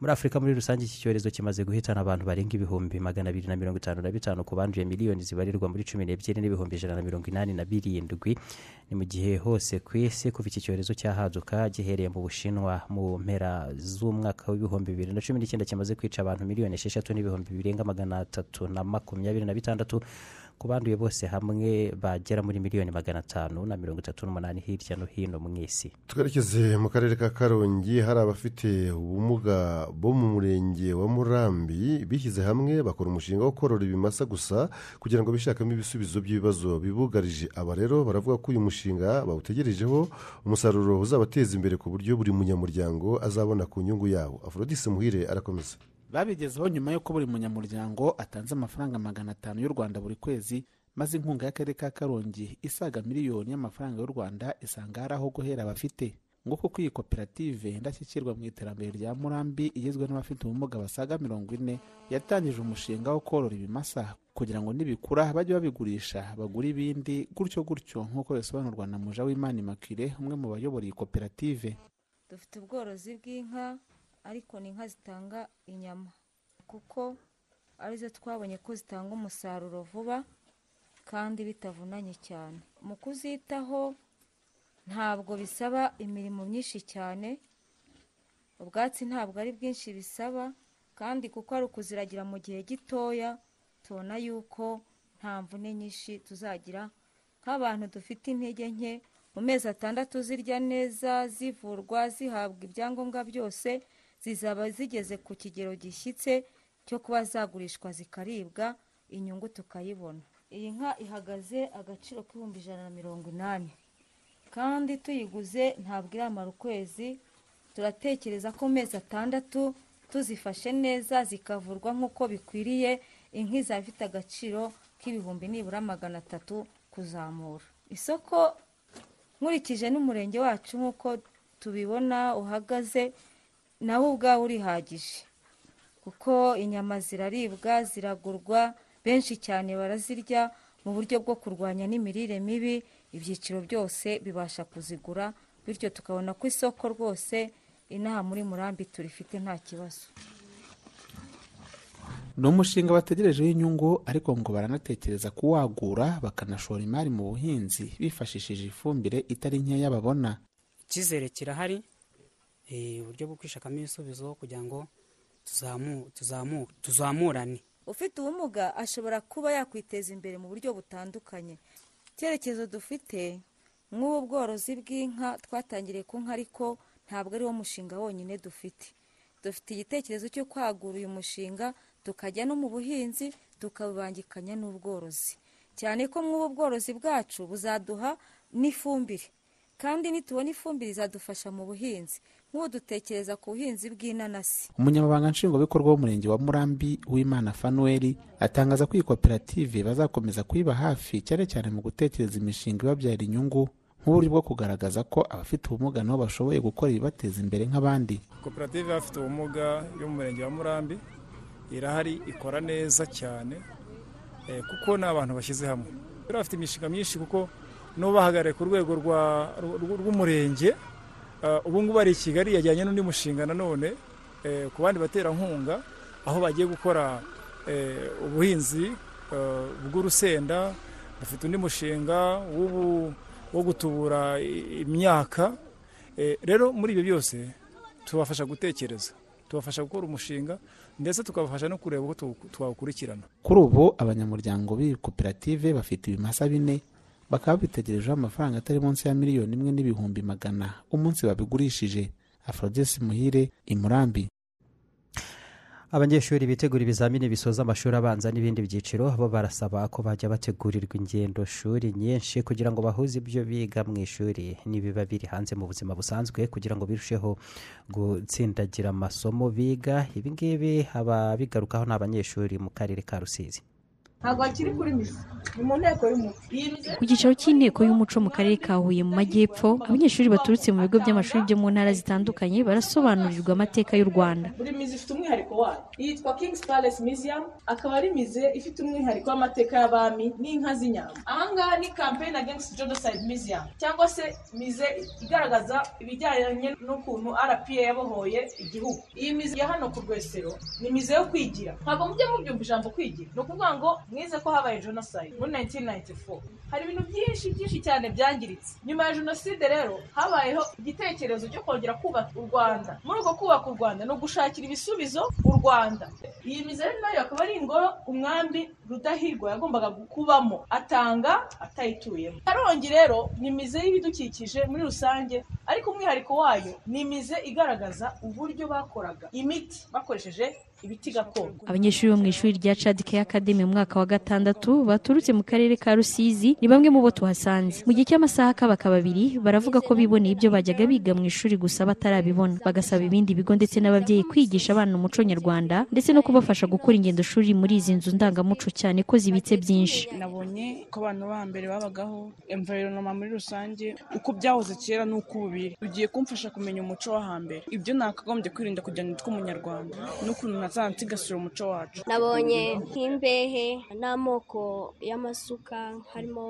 Muri afurika muri rusange iki cyorezo kimaze guhitana abantu barenga ibihumbi magana abiri na mirongo itanu na bitanu ku banduye miliyoni zibarirwa muri cumi n'ebyiri n'ibihumbi ijana na mirongo inani na birindwi. Ni mu gihe hose ku isi kuva iki cyorezo cyahaduka gihereye mu bushinwa mu mpera z'umwaka w'ibihumbi bibiri na cumi n'icyenda kimaze kwica abantu miliyoni esheshatu n'ibihumbi birenga magana atatu na makumyabiri na bitandatu. Ku banduye bose hamwe bagera muri miliyoni magana atanu na mirongo itatu n'umunani hirya no hino mu isi twerekeze mu karere ka karongi hari abafite ubumuga bo mu murenge wa murambi bishyize hamwe bakora umushinga wo korora ibimasa gusa kugira ngo bishakemo ibisubizo by'ibibazo bibugarije. Aba rero baravuga ko uyu mushinga bawutegerejeho umusaruro uzabateza imbere ku buryo buri munyamuryango azabona ku nyungu yawo. Aforodise muhire arakomeza. Babigezeho nyuma y'uko buri munyamuryango atanze amafaranga magana atanu y'u rwanda buri kwezi maze inkunga y'akarere ka karongi isaga miliyoni y'amafaranga y'u rwanda isanga hari aho guhera abafite. Nguko ko iyi koperative indashyikirwa mu iterambere rya murambi igizwe n'abafite ubumuga basaga mirongo ine yatangije umushinga wo korora ibimasa kugira ngo nibikura bajye babigurisha bagure ibindi gutyo gutyo nk'uko bisobanurwa na muja w'imana imakire umwe mu bayobora iyi koperative. Dufite ubworozi bw'inka ariko ni inka zitanga inyama kuko ari zo twabonye ko zitanga umusaruro vuba kandi bitavunanye cyane. Mu kuzitaho ntabwo bisaba imirimo myinshi cyane ubwatsi ntabwo ari bwinshi bisaba kandi kuko ari ukuziragira mu gihe gitoya tubona yuko nta mvune nyinshi tuzagira nk'abantu dufite intege nke mu mezi atandatu zirya neza zivurwa zihabwa ibyangombwa byose zizaba zigeze ku kigero gishyitse cyo kuba zagurishwa zikaribwa inyungu tukayibona. Iyi nka ihagaze agaciro k'ibihumbi ijana na mirongo inani. Kandi tuyiguze ntabwo iramara ukwezi turatekereza ko mezi atandatu tuzifashe neza zikavurwa nk'uko bikwiriye inka izaba ifite agaciro k'ibihumbi nibura magana atatu kuzamura. Isoko nkurikije n'umurenge wacu nk'uko tubibona uhagaze nawe ubwawe urihagije kuko inyama ziraribwa ziragurwa benshi cyane barazirya mu buryo bwo kurwanya n'imirire mibi ibyiciro byose bibasha kuzigura bityo tukabona ko isoko rwose inaha muri murambi turifite nta kibazo. Ni umushinga bategerejeho inyungu ariko ngo baranatekereza kuwagura bakanashora imari mu buhinzi bifashishije ifumbire itari nkeya babona. Icyizere kirahari. Uburyo bwo kwishakamo ibisubizo kugira ngo tuzamu- tuzamu- tuzamurane. Ufite ubumuga ashobora kuba yakwiteza imbere mu buryo butandukanye. Icyerekezo dufite nk'ubu bworozi bw'inka twatangiriye ku nka ariko ntabwo ari wo mushinga wonyine dufite. Dufite igitekerezo cyo kwagura uyu mushinga tukajya no mu buhinzi tukabubangikanya n'ubworozi. Cyane ko mw'ubu bworozi bwacu buzaduha n'ifumbire. Kandi nitubona ifumbire izadufasha mu buhinzi. Nk'ubu dutekereza ku buhinzi bw'inanasi. Umunyamabanga nshingwabikorwa w'umurenge wa murambi w'imana fanuweli atangaza ko iyi koperative bazakomeza kuyiba hafi cyane cyane mu gutekereza imishinga ibabyara inyungu nk'uburyo bwo kugaragaza ko abafite ubumuga nabo bashoboye gukora ibibateza imbere nk'abandi. Koperative y'abafite ubumuga yo mu murenge wa murambi irahari ikora neza cyane eh, kuko ni abantu bashyize hamwe. Bafite imishinga myinshi kuko n'ubahagarariye ku rwego rw'umurenge ubu ngubu ari i kigali yajyanye n'undi mushinga nanone eh, ku bandi baterankunga aho bagiye gukora eh, ubuhinzi eh, bw'urusenda bafite undi mushinga wo gutubura imyaka. Eh, rero muri ibyo byose tubafasha gutekereza tubafasha gukora umushinga ndetse tukabafasha no kureba uko twawukurikirana. Kuri ubu abanyamuryango b'iyi koperative bafite ibimasa bine bakaba bitegerejeho amafaranga atari munsi ya miliyoni imwe n'ibihumbi magana umunsi babigurishije. Afrodesi muhire imurambi abanyeshuri bitegura ibizamini bisoza amashuri abanza n'ibindi byiciro bo barasaba ko bajya bategurirwa ingendo shuri nyinshi kugira ngo bahuze ibyo biga mu ishuri. N'ibiba biri hanze mu buzima busanzwe kugira ngo birusheho gutsindagira amasomo biga. Ibi ngibi ababigarukaho ni abanyeshuri mu karere ka rusizi. Ntabwo hakiri kuri misa ni mu nteko y'umuco ku cyicaro cy'inteko y'umuco mu karere ka huye mu majyepfo abanyeshuri baturutse mu bigo by'amashuri byo mu ntara zitandukanye barasobanurirwa amateka y'u rwanda. Buri mize ifite umwihariko wayo. Yitwa king's palace museum akaba ari mize ifite umwihariko w'amateka y'abami n'inka z'inyama ahangaha ni campaign against genocide museum cyangwa se mize igaragaza ibijyanye n'ukuntu rpa yabohoye igihugu. Iyi mize ya hano ku rwesero ni mize yo kwigira. Ntabwo mujya mubyumva ijambo kwigira. Ni ukuvuga ngo mwize ko habaye jenoside muri 1994 hari ibintu byinshi byinshi cyane byangiritse. Nyuma ya jenoside rero habayeho igitekerezo cyo kongera kubaka u rwanda. Muri uko kubaka u rwanda ni ugushakira ibisubizo u rwanda. Iyi mize rero na yo akaba ari ingoro umwambi rudahigwa yagombaga kubamo atanga atayituyemo. Karongi rero ni mize y'ibidukikije muri rusange ariko umwihariko wayo ni imize igaragaza uburyo bakoraga imiti bakoresheje ibiti gakondo. Abanyeshuri bo mu ishuri rya cadike academy mu mwaka wa gatandatu baturutse mu karere ka rusizi ni bamwe mu bo tuhasanze. Mu gihe cy'amasaha akabaka babiri baravuga ko biboneye ibyo bajyaga biga mu ishuri gusa batarabibona. Bagasaba ibindi bigo ndetse n'ababyeyi kwigisha abana umuco nyarwanda ndetse no kubafasha gukora ingendo shuri muri izi nzu ndangamuco cyane ko zibitse byinshi. Nabonye ko abantu bo hambere babagaho environoma muri rusange uko byahoze kera n'uko ubu biri. Ugiye kumfasha kumenya umuco wo hambere. Ibyo nakagombye kwirinda kugira ngo nitwe umunyarwanda n'ukuntu nsigasira umuco wacu. Nabonye nk'imbehe n'amoko y'amasuka harimo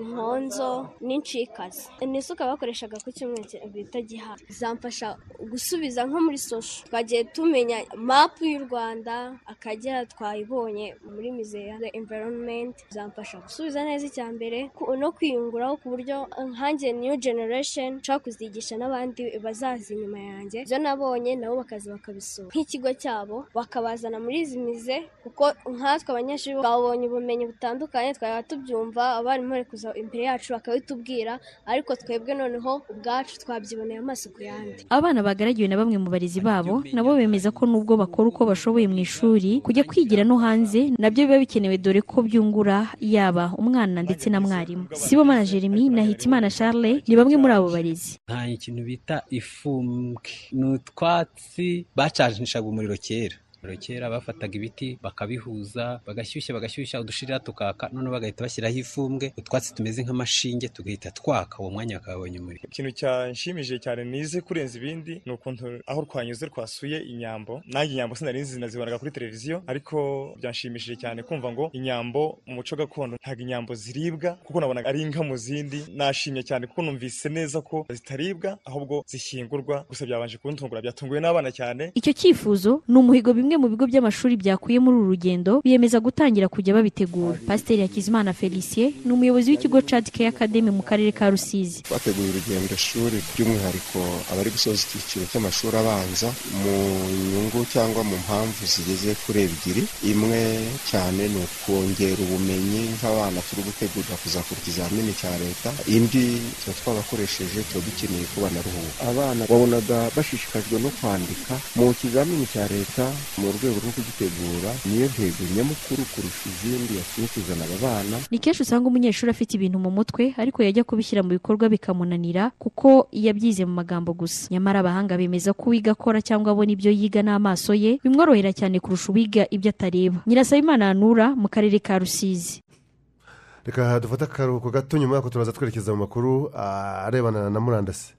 inkonzo n'incikazi ni isuka bakoreshaga ku cyumweru bita giha zamfasha gusubiza nko muri sosho twagiye tumenya mapu y'u rwanda akagera twayibonye muri ya environment. Zamfasha gusubiza neza icya mbere no kwiyunguraho ku buryo nkange new generation nshobora kuzigisha n'abandi bazaza inyuma yanjye. Ibyo nabonye nabo bakaza bakabisura nk'ikigo cyabo bakabazana muri izi mize kuko nkatwe abanyeshuri babonye ubumenyi butandukanye twaba tubyumva abarimu bari kuza imbere yacu bakabitubwira ariko twebwe noneho ubwacu twabyiboneye amaso ku yandi. Abana bagaragiwe na bamwe mu barezi babo nabo bemeza ko nubwo bakora uko bashoboye mu ishuri kujya kwigira no hanze na byo biba bikenewe dore ko byungura yaba umwana ndetse na mwarimu. Sibomana jeremy na hitimana charles ni bamwe muri abo barezi. Nta ikintu bita ifumbwe ni utwatsi bacanishaga umuriro kera. Kera bafataga ibiti bakabihuza bagashyushya bagashyushya udushirira tukaka noneho bagahita bashyiraho ifumbwe utwatsi tumeze nk'amashinge tugahita twaka uwo mwanya bakabonye umuriro. Ikintu cyanshimishije cyane nize kurenza ibindi ni ukuntu aho twanyuze twasuye inyambo. Nanjye inyambo sinari nzi nazibonaga kuri televiziyo ariko byanshimishije cyane kumva ngo inyambo mu muco gakondo ntabwo inyambo ziribwa kuko nabonaga ari inka mu zindi. Nashimye cyane kuko numvise neza ko zitaribwa ahubwo zishyingurwa gusa byabanje kuntungura byatunguye n'abana cyane. Icyo cyifuzo ni umuhigo bimwe mu bigo by'amashuri byakuye muri uru rugendo biyemeza gutangira kujya babitegura. Pasiteri hakizimana felicien ni umuyobozi w'ikigo cadike academy mu karere ka rusizi. Twateguye urugendo shuri by'umwihariko abari gusoza icyiciro cy'amashuri abanza mu nyungu cyangwa mu mpamvu zigeze kuri ebyiri. Imwe cyane ni ukongera ubumenyi nk'abana turi gutegurira kuzakora ikizamini cya leta. Indi tuba twagakoresheje tuba dukeneye ko banaruhuka abana babonaga bashishikajwe no kwandika mu kizamini cya leta mu rwego rwo kugitegura niyo ntego nyamukuru kurusha izindi yatumye kuzana aba bana ni kenshi usanga umunyeshuri afite ibintu mu mutwe ariko yajya kubishyira mu bikorwa bikamunanira kuko yabyize mu magambo gusa. Nyamara abahanga bemeza ko uwiga akora cyangwa abona ibyo yiga n'amaso ye bimworohera cyane kurusha uwiga ibyo atareba. Nyirasabimana hanura mu karere ka rusizi. Reka dufate akaruhuko gato nyuma y'uko turaza twerekeza mu makuru arebana na murandasi.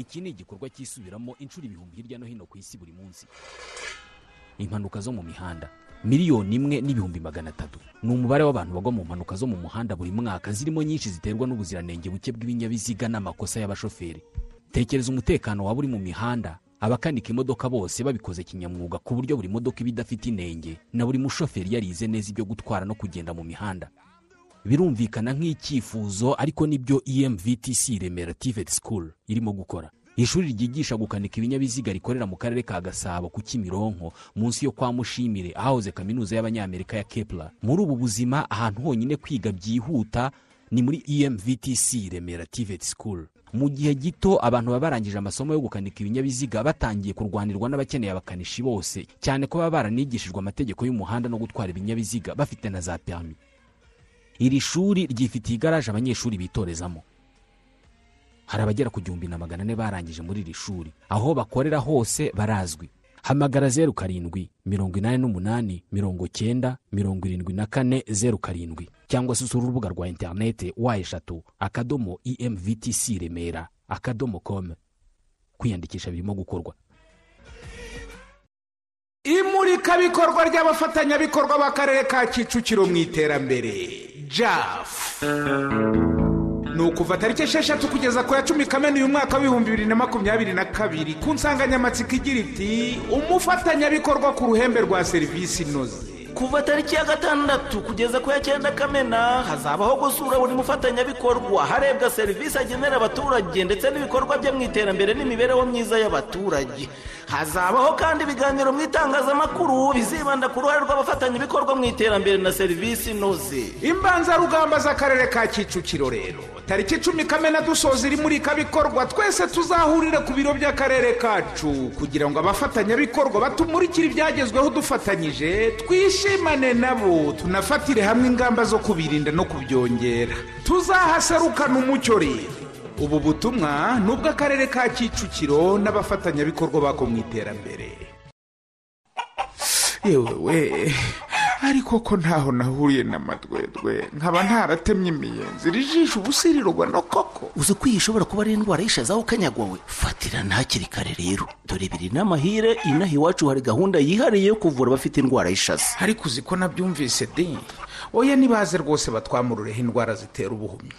Iki ni igikorwa cyisubiramo inshuro ibihumbi hirya no hino ku isi buri munsi. Impanuka zo mu mihanda. Miliyoni imwe n'ibihumbi magana atatu. Ni umubare w'abantu bagwa mu mpanuka zo mu muhanda buri mwaka zirimo nyinshi ziterwa n'ubuziranenge buke bw'ibinyabiziga n'amakosa y'abashoferi. Tekereza umutekano waba uri mu mihanda. Abakanika imodoka bose babikoze kinyamwuga ku buryo buri modoka iba idafite inenge na buri mushoferi yarize neza ibyo gutwara no kugenda mu mihanda. Birumvikana nk'icyifuzo ariko ni byo emvtc remera tivet school irimo gukora. Ishuri ryigisha gukanika ibinyabiziga rikorera mu karere ka gasabo ku kimironko munsi yo kwa mushimire ahahoze kaminuza y'abanyamerika ya kepler. Muri ubu buzima ahantu honyine kwiga byihuta ni muri emvtc remera tivet school. Mu gihe gito abantu baba barangije amasomo yo gukanika ibinyabiziga batangiye kurwanirwa n'abakeneye abakanishi bose. Cyane ko baba baranigishijwe amategeko y'umuhanda no gutwara ibinyabiziga bafite na za perimi iri shuri ryifitiye igaraje abanyeshuri bitorezamo. Hari abagera ku gihumbi na magana ane barangije muri iri shuri. Aho bakorera hose barazwi. Hamagara zeru karindwi mirongo inani n'umunani mirongo cyenda mirongo irindwi na kane zeru karindwi. Cyangwa se usura urubuga rwa interinete wa eshatu akadomo emvtc remera akadomo com. Kwiyandikisha birimo gukorwa. Imurikabikorwa ry'abafatanyabikorwa b'akarere ka kicukiro mu iterambere. Jafu ni ukuva tariki esheshatu kugeza ku ya cumi kamena uyu mwaka w'ibihumbi bibiri na makumyabiri na kabiri ku nsanganyamatsiko igira iti umufatanyabikorwa ku ruhembe rwa serivisi inoze. Kuva tariki ya gatandatu kugeza ku ya cyenda kamena hazabaho gusura buri mufatanyabikorwa. Harebwa serivisi agenera abaturage ndetse n'ibikorwa bye mu iterambere n'imibereho myiza y'abaturage. Hazabaho kandi ibiganiro mu itangazamakuru bizibanda ku ruhare rw'abafatanyabikorwa mu iterambere na serivisi inoze. Imbanzarugamba z'akarere ka kicukiro rero. Tariki icumi kamena dusoza iri murikabikorwa twese tuzahurire ku biro by'akarere kacu kugira ngo abafatanyabikorwa batumurikire ibyagezweho dufatanyije twishimane nabo tunafatire hamwe ingamba zo kubirinda no kubyongera. Tuzahaserukana umucyo rero. Ubu butumwa ni ubw'akarere ka kicukiro n'abafatanyabikorwa bako mu iterambere. Yewe we ariko ko ntaho nahuriye n'amadwedwe nkaba ntaratemye imiyenzi rijisho ubusirirwa no koko. Uzi ko iyi ishobora kuba ari indwara y'ishazaho kanyagwa we? Fatira hakiri kare rero. Dore biri n'amahire inaha iwacu hari gahunda yihariye yo kuvura abafite indwara y'ishaza ariko uzi ko nabyumvise de oya nibaze rwose batwamurureho indwara zitera ubuhumyi.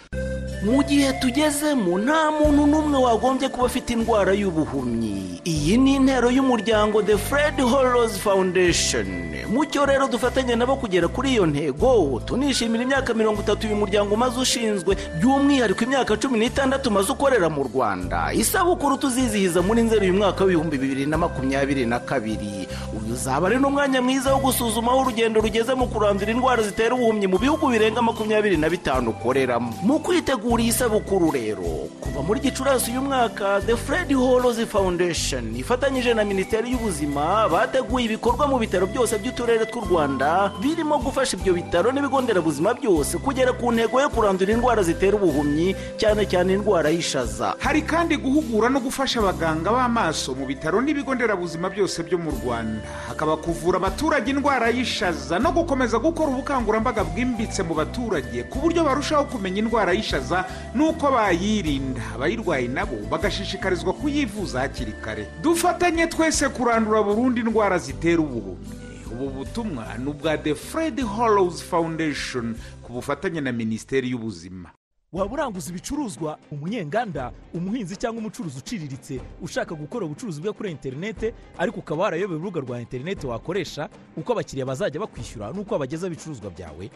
Mu gihe tugezemo nta muntu n'umwe wagombye kuba afite indwara y'ubuhumyi. Iyi ni intero y'umuryango the fred horrors foundation. Mucyo rero dufatanya nabo kugera kuri iyo ntego tunishimira imyaka mirongo itatu uyu muryango umaze ushinzwe by'umwihariko imyaka cumi n'itandatu umaze ukorera mu rwanda. Isabukuru tuzizihiza muri nzeri uyu mwaka w'ibihumbi bibiri na makumyabiri na kabiri. Uyu uzaba ari n'umwanya mwiza wo gusuzuma aho urugendo rugeze mu kurandura indwara zitera ubuhumyi mu bihugu birenga makumyabiri na bitanu ukoreramo mu kwitegura iyi sabukuru rero. Kuva muri gicurasi uyu mwaka the fred horozi foundation ifatanyije na minisiteri y'ubuzima bateguye ibikorwa mu bitaro byose by'uturere tw'u rwanda birimo gufasha ibyo bitaro n'ibigo nderabuzima byose kugera ku ntego yo kurandura indwara zitera ubuhumyi cyane cyane indwara y'ishaza. Hari kandi guhugura no gufasha abaganga b'amaso mu bitaro n'ibigo nderabuzima byose byo mu rwanda. Hakaba kuvura abaturage indwara y'ishaza no gukomeza gukora ubukangurambaga bwimbitse mu baturage ku buryo barushaho kumenya indwara y'ishaza n'uko bayirinda. Abayirwaye nabo bagashishikarizwa kuyivuza hakiri kare. Dufatanye twese kurandura burundu indwara zitera ubuhumyi. Ubu butumwa ni ubwa the fred hollows foundation ku bufatanye na minisiteri y'ubuzima. Waba uranguza ibicuruzwa umunyenganda umuhinzi cyangwa umucuruzi uciriritse ushaka gukora ubucuruzi bwe kuri interinete ariko ukaba warayobewe urubuga rwa interinete wakoresha uko abakiriya bazajya bakwishyura n'uko wabageza ibicuruzwa byawe.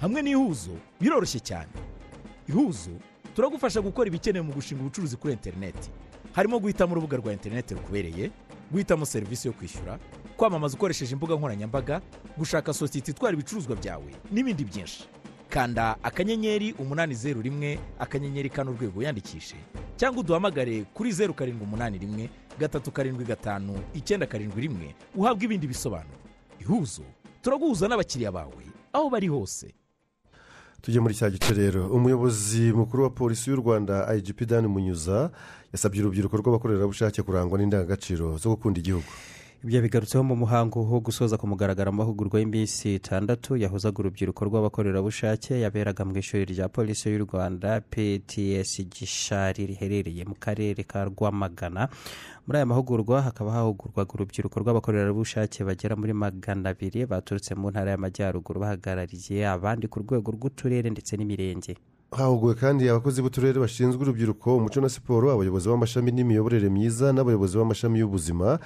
Hamwe n'ihuzo biroroshye cyane. Ihuzo turagufasha gukora ibikenewe mu gushinga ubucuruzi kuri interineti harimo guhitamo urubuga rwa interineti rukubereye guhitamo serivisi yo kwishyura kwamamaza ukoresheje imbuga nkoranyambaga gushaka sosiyete itwara ibicuruzwa byawe n'ibindi byinshi. Kanda akanyenyeri umunani zeru rimwe akanyenyeri kane urwego yandikishe. Cyangwa uduhamagare kuri zeru karindwi umunani rimwe gatatu karindwi gatanu icyenda karindwi rimwe uhabwe ibindi bisobanuro. Ihuzo turaguhuza n'abakiriya bawe aho bari hose. Tujye muri cya gice rero. Umuyobozi mukuru wa polisi y'u rwanda igp dan munyuza yasabye urubyiruko rw'abakorerabushake kurangwa n'indangagaciro zo gukunda igihugu. Ibyo bigarutseho mu muhango wo gusoza ku mugaragaro amahugurwa y'iminsi itandatu yahuzaga urubyiruko rw'abakorerabushake yaberaga mu ishuri rya polisi y'u rwanda pts gishari riherereye mu karere ka rwamagana. Muri aya mahugurwa hakaba hahugurwaga urubyiruko rw'abakorerabushake bagera muri magana abiri baturutse mu ntara y'amajyaruguru bahagarariye abandi ku rwego rw'uturere ndetse n'imirenge. Hahuguwe kandi abakozi b'uturere bashinzwe urubyiruko umuco na siporo abayobozi b'amashami n'imiyoborere myiza n'abayobozi b'amashami y'ubuzima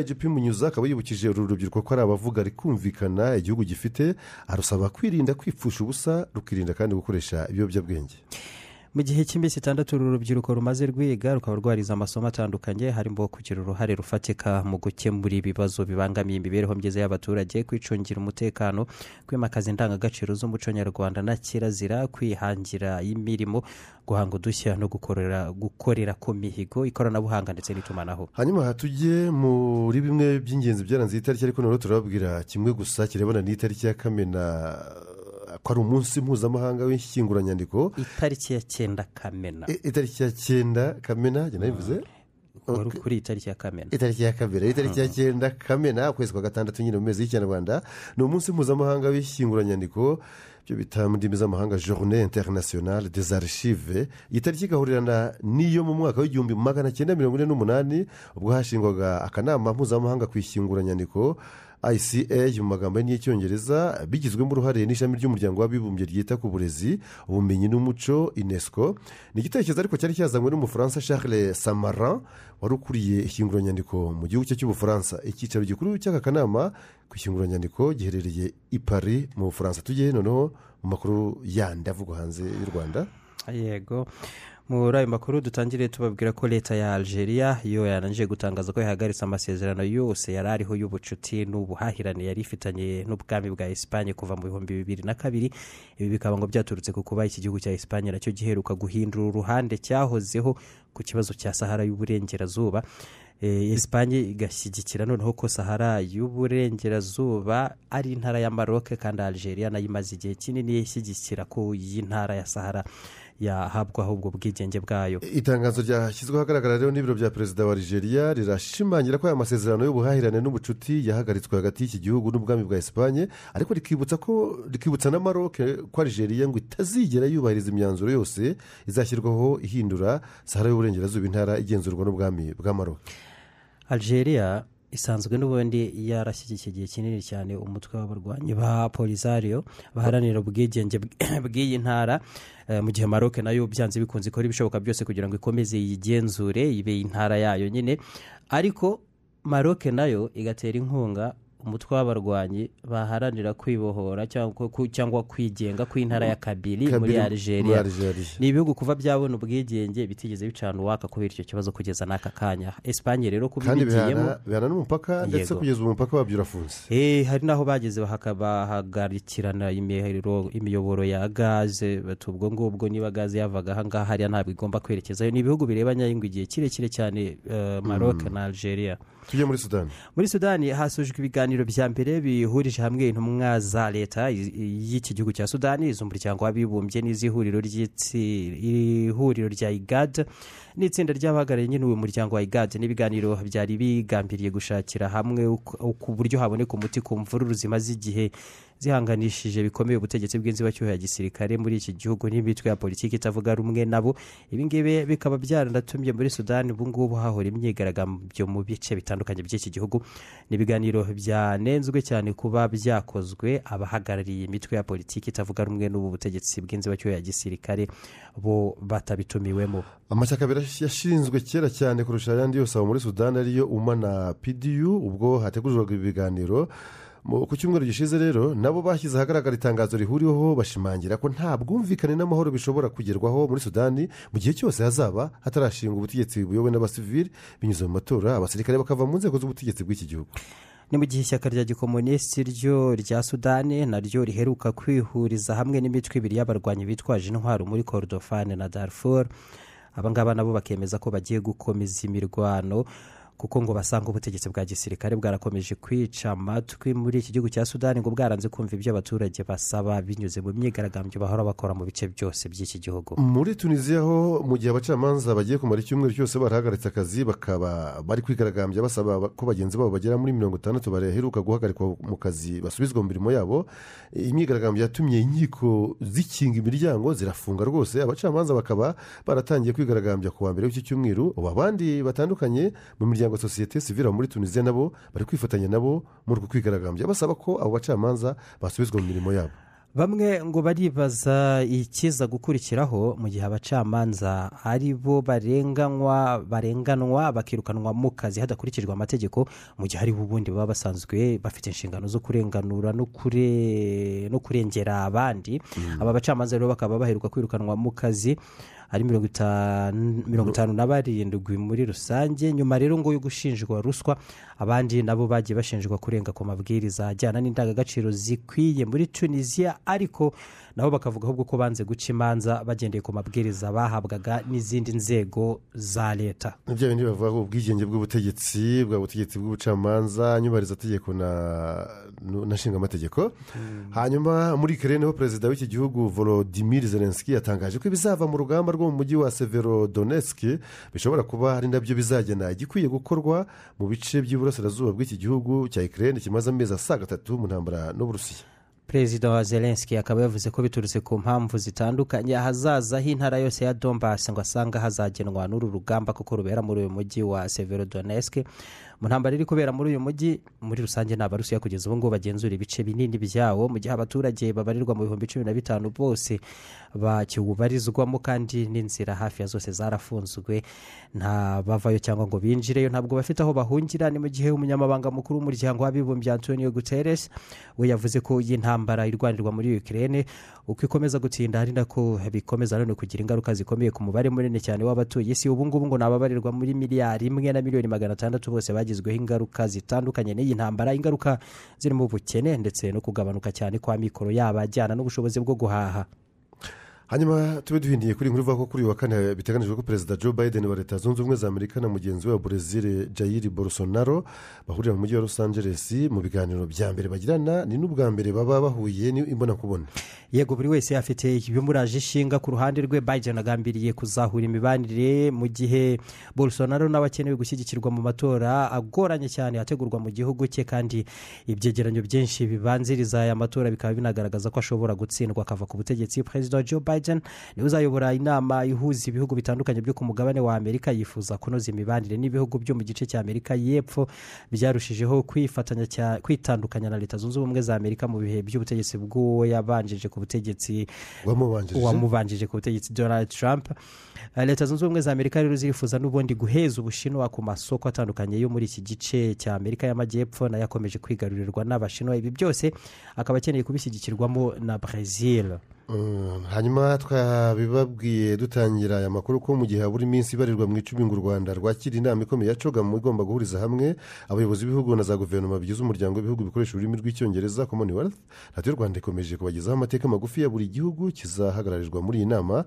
igp munyuza akaba yibukije uru rubyiruko ko ari abavuga rikumvikana igihugu gifite arusaba kwirinda kwipfusha ubusa rukirinda kandi gukoresha ibiyobyabwenge. Mu gihe cy'iminsi itandatu uru rubyiruko rumaze rwiga rukaba rwarize amasomo atandukanye harimo kugira uruhare rufatika mu gukemura ibibazo bibangamiye imibereho myiza y'abaturage kwicungira umutekano kwimakaza indangagaciro z'umuco nyarwanda na kirazira kwihangira imirimo guhanga udushya no gukorera gukorera ku mihigo ikoranabuhanga ndetse n'itumanaho. Hanyuma tujye muri bimwe by'ingenzi byaranze iyi tariki ariko noneho turababwira kimwe gusa kirebana n'itariki ya kamena ko ari umunsi mpuzamahanga w'ishyinguranyandiko? Itariki ya cyenda kamena. I- itariki ya cyenda kamena njye nabivuze? Kuri iyi tariki ya kamena. Itariki ya kabiri itariki ya cyenda kamena ukwezi kwa gatandatu nyine mu mezi y'ikinyarwanda. Ni umunsi mpuzamahanga w'ishyinguranyandiko ibyo bita mu ndimi z'amahanga journée internationale des archives. Iyi tariki igahurirana n'iyo mu mwaka w'igihumbi magana cyenda mirongo ine n'umunani ubwo hashingwaga akanama mpuzamahanga ku ishyinguranyandiko ica mu magambo y'icyongereza bigizwemo uruhare n'ishami ry'umuryango w'abibumbye ryita ku burezi ubumenyi n'umuco unesco. Ni igitekerezo ariko cyari cyazanywe n'umufaransa charles samarin wari ukuriye ishyinguranyandiko mu gihugu cye cy'ubufaransa. Icyicaro gikuru cy'aka kanama ku ishyinguranyandiko giherereye i paris mu bufaransa. Tujye noneho mu makuru yandi avugwa hanze y'u rwanda. Yego. Muri ayo makuru dutangire tubabwira ko leta ya algeria yo yarangije gutangaza ko yahagaritse amasezerano yose yari ariho y'ubucuti n'ubuhahirane yari ifitanye n'ubwami bwa esipanye kuva mu bihumbi bibiri na kabiri. Ibi bikaba ngo byaturutse ku kuba iki gihugu cya esipanye na cyo giheruka guhindura uruhande cyahozeho ku kibazo cya sahara y'uburengerazuba. Eh, esipanye igashyigikira noneho ko sahara y'uburengerazuba ari intara ya maroc kandi algeria na yo imaze igihe kinini ishyigikira ko iyi ntara ya sahara yahabwa ahubwo bwigenge bwayo. Itangazo ryashyizweho ahagaragara rero n'ibiro bya perezida wa nigeria rirashimangira ko aya masezerano y'ubuhahirane n'ubucuti yahagaritswe hagati y'iki gihugu n'ubwami bwa esipanye ariko rikibutsa ko rikibutsa na maroc ko nigeria ngo itazigera yubahiriza imyanzuro yose izashyirwaho ihindura sahara y'uburengerazuba intara igenzurwa n'ubwami bwa maroc. Algeria isanzwe n'ubundi yarashyigikiye igihe kinini cyane umutwe w'abarwanyi ba polisario baharanira ubwigenge bw- bw'iyi ntara Eh, mu gihe maroc na yo byanze bikunze ikora ibishoboka byose kugira ngo ikomeze yigenzure ibe intara yayo nyine. Ariko maroc na yo igatera inkunga umutwe w'abarwanyi baharanira kwibohora cyangwa kwigenga kw'intara ya kabiri muri algeria. Ni ibihugu kuva byabona ubwigenge bitigeze bicana uwaka kubera icyo kibazo kugeza n'aka kanya. Esipanye rero kuba kandi ibigiyemo bihana n'umupaka ndetse kugeza umupaka wabyo urafunze. Eh, hari n'aho bageze bahagarikirana imiyoboro- ya gaze ubwo ngubwo niba gaze yavaga ahangaha hariya ntabwo igomba kwerekezayo. Ni ibihugu birebanya ngo igihe kirekire cyane eh, maroc Mm. na algeria. Tujye muri sudani. Muri sudani hasojwe ibiganiro bya mbere bihurije hamwe intumwa za leta y'iki gihugu cya sudani iz'umuryango w'abibumbye n'iz'ihuriro ihuriro rya igad n'itsinda ry'abahagarariye nyine uyu muryango wa igad n'ibiganiro byari bigambiriye gushakira hamwe uko- ku buryo haboneka umuti ku mvururu zimaze igihe zihanganishije bikomeye ubutegetsi bw'inzibacyuho ya gisirikare muri iki gihugu n'imitwe ya politiki itavuga rumwe nabo. Ibi ngibi bikaba byaranatumye muri sudani ubu ngubu hahora imyigaragambyo mu bice bitandukanye by'iki gihugu. Ni ibiganiro byanenzwe cyane kuba byakozwe abahagarariye imitwe ya politiki itavuga rumwe n'ubu butegetsi bw'inzibacyuho ya gisirikare bo batabitumiwemo. Amashyaka yashinzwe kera cyane kurusha ayandi yose aho muri sudani ariyo uma na pdu ubwo hategurirwaga ibi biganiro Mu- ku cyumweru gishize rero nabo bashyize ahagaragara itangazo rihuriweho bashimangira ko nta bwumvikane n'amahoro bishobora kugerwaho muri sudani mu gihe cyose hazaba hatarashingwa ubutegetsi buyobowe n'abasivili binyuze mu matora abasirikare bakava mu nzego z'ubutegetsi bw'iki gihugu. Ni mu gihe ishyaka rya gikomunisiti ryo rya sudani naryo riheruka kwihuriza hamwe n'imitwe ibiri y'abarwanyi bitwaje intwaro muri korodofani na darfur. Abangaba nabo bakemeza ko bagiye gukomeza imirwano. Kuko ngo basanga ubutegetsi bwa gisirikare bwarakomeje kwica amatwi muri iki gihugu cya sudani ngo bwaranze kumva ibyo abaturage basaba binyuze mu myigaragambyo bahora bakora mu bice byose by'iki gihugu. Muri tunisiya ho mu gihe abacamanza bagiye kumara icyumweru cyose barahagaritse akazi bakaba bari kwigaragambya basaba ko bagenzi babo bagera muri mirongo itandatu baheruka guhagarikwa mu kazi basubizwa mu mirimo yabo. Imyigaragambyo yatumye inkiko zikinga imiryango zirafunga rwose. Abacamanza bakaba baratangiye kwigaragambya ku wa mbere w'iki cyumweru. Ubu abandi batandukanye mu miryango sosiyete sivire muri tunisiya nabo bari kwifatanya nabo muri uku kwigaragambya basaba ko abo bacamanza basubizwa mu mirimo yabo. Bamwe ngo baribaza ikiza gukurikiraho mu gihe abacamanza ari bo barenganywa barenganwa bakirukanwa mu kazi hadakurikijwe amategeko mu gihe hari ubundi baba basanzwe bafite inshingano zo kurenganura no kure- no kurengera abandi. Aba bacamanza rero bakaba baheruka kwirukanwa mu kazi. Ari mirongo itanu na barindwi muri rusange. Nyuma rero ngo yo gushinjwa ruswa abandi nabo bagiye bashinjwa kurenga ku mabwiriza ajyana n'indangagaciro zikwiye muri tunisiya ariko nabo bakavuga ahubwo ko banze guca imanza bagendeye ku mabwiriza bahabwaga n'izindi nzego za leta. Ni bya bindi bavuga ko ubwigenge bw'ubutegetsi bwa butegetsi bw'ubucamanza nyubahirizategeko na nshingamategeko. Hanyuma muri kerene ho perezida w'iki gihugu volodimir zelenski yatangaje ko ibizava mu rugamba rwo mu mujyi wa severodonetsk bishobora kuba ari na byo bizagena igikwiye gukorwa mu bice by'iburasirazuba bw'iki gihugu cya ikirere kimaze amezi asaga atatu mu ntambara n'uburusiya. Perezida wa zelenski akaba yavuze ko biturutse ku mpamvu zitandukanye ahazaza h'intara yose ya dombasi ngo asanga hazagenwa n'uru rugamba kuko rubera muri uyu mujyi wa severodonetsk. Mu ntambara iri kubera muri uyu mujyi muri rusange ni abarusiya kugeza ubu ngubu bagenzura ibice binini byawo. Mu gihe abaturage babarirwa mu bihumbi cumi na bitanu bose bakiwubarizwamo kandi n'inzira hafi ya zose zarafunzwe nta bavayo cyangwa ngo binjireyo ntabwo bafite aho bahungira. Ni mu gihe umunyamabanga mukuru w'umuryango w'abibumbye antonio guterres we yavuze ko iyi ntambara irwanirwa muri ukirere uko ikomeza gutinda ari nako bikomeza none kugira ingaruka zikomeye ku mubare munini cyane w'abatuye isi. Ubu ngubu ngo ni ababarirwa muri miliyari imwe na miliyoni magana atandatu bose bagizweho ingaruka zitandukanye n'iyi ntambara. Ingaruka zirimo ubukene ndetse no kugabanuka cyane kwa mikoro yaba ajyana n'ubushobozi bwo guhaha. Hanyuma tube duhindiye kuri inkuru ivuga ko kuri uyu wa kane biteganyijwe ko perezida joe biden wa leta zunze ubumwe za amerika na mugenzi we wa brezil jair bolsonaro bahurira mu mujyi wa los angeles mu biganiro bya mbere bagirana. Ni n'ubwa mbere baba bahuye imbonankubone yego buri wese afite ibimuraje ishinga ku ruhande rwe biden agambiriye kuzahura imibanire mu gihe bolsonaro nawe akenewe gushyigikirwa mu matora agoranye cyane ategurwa mu gihugu cye kandi ibyegeranyo byinshi bibanziriza aya matora bikaba binagaragaza ko ashobora gutsindwa akava ku butegetsi. Perezida joe biden ni we uzayobora inama ihuza ibihugu bitandukanye byo ku mugabane wa amerika yifuza kunoza imibanire n'ibihugu byo mu gice cya amerika y'epfo. Byarushijeho kwitandukanya na leta zunze ubumwe za amerika mu bihe by'ubutegetsi bw'uwo yabanjije ku butegetsi wamubanjije ku butegetsi donald trump. Leta zunze ubumwe za amerika rero zirifuza n'ubundi guheza ubushinwa ku masoko atandukanye yo muri iki gice cya amerika y'amajyepfo na yo akomeje kwigarurirwa n'abashinwa. Ibi byose akaba akeneye kubishyigikirwamo na brezil hanyuma twabibabwiye dutangira aya makuru ko mu gihe habura iminsi ibarirwa mu icumi ngo u rwanda rwakira inama ikomeye yacoga mu igomba guhuriza hamwe abayobozi b'ibihugu na za guverinoma bigize umuryango w'ibihugu bikoresha ururimi rw'icyongereza commonwealth y'u rwanda ikomeje kubagezaho amateka magufi ya buri gihugu kizahagararirwa muri iyi nama.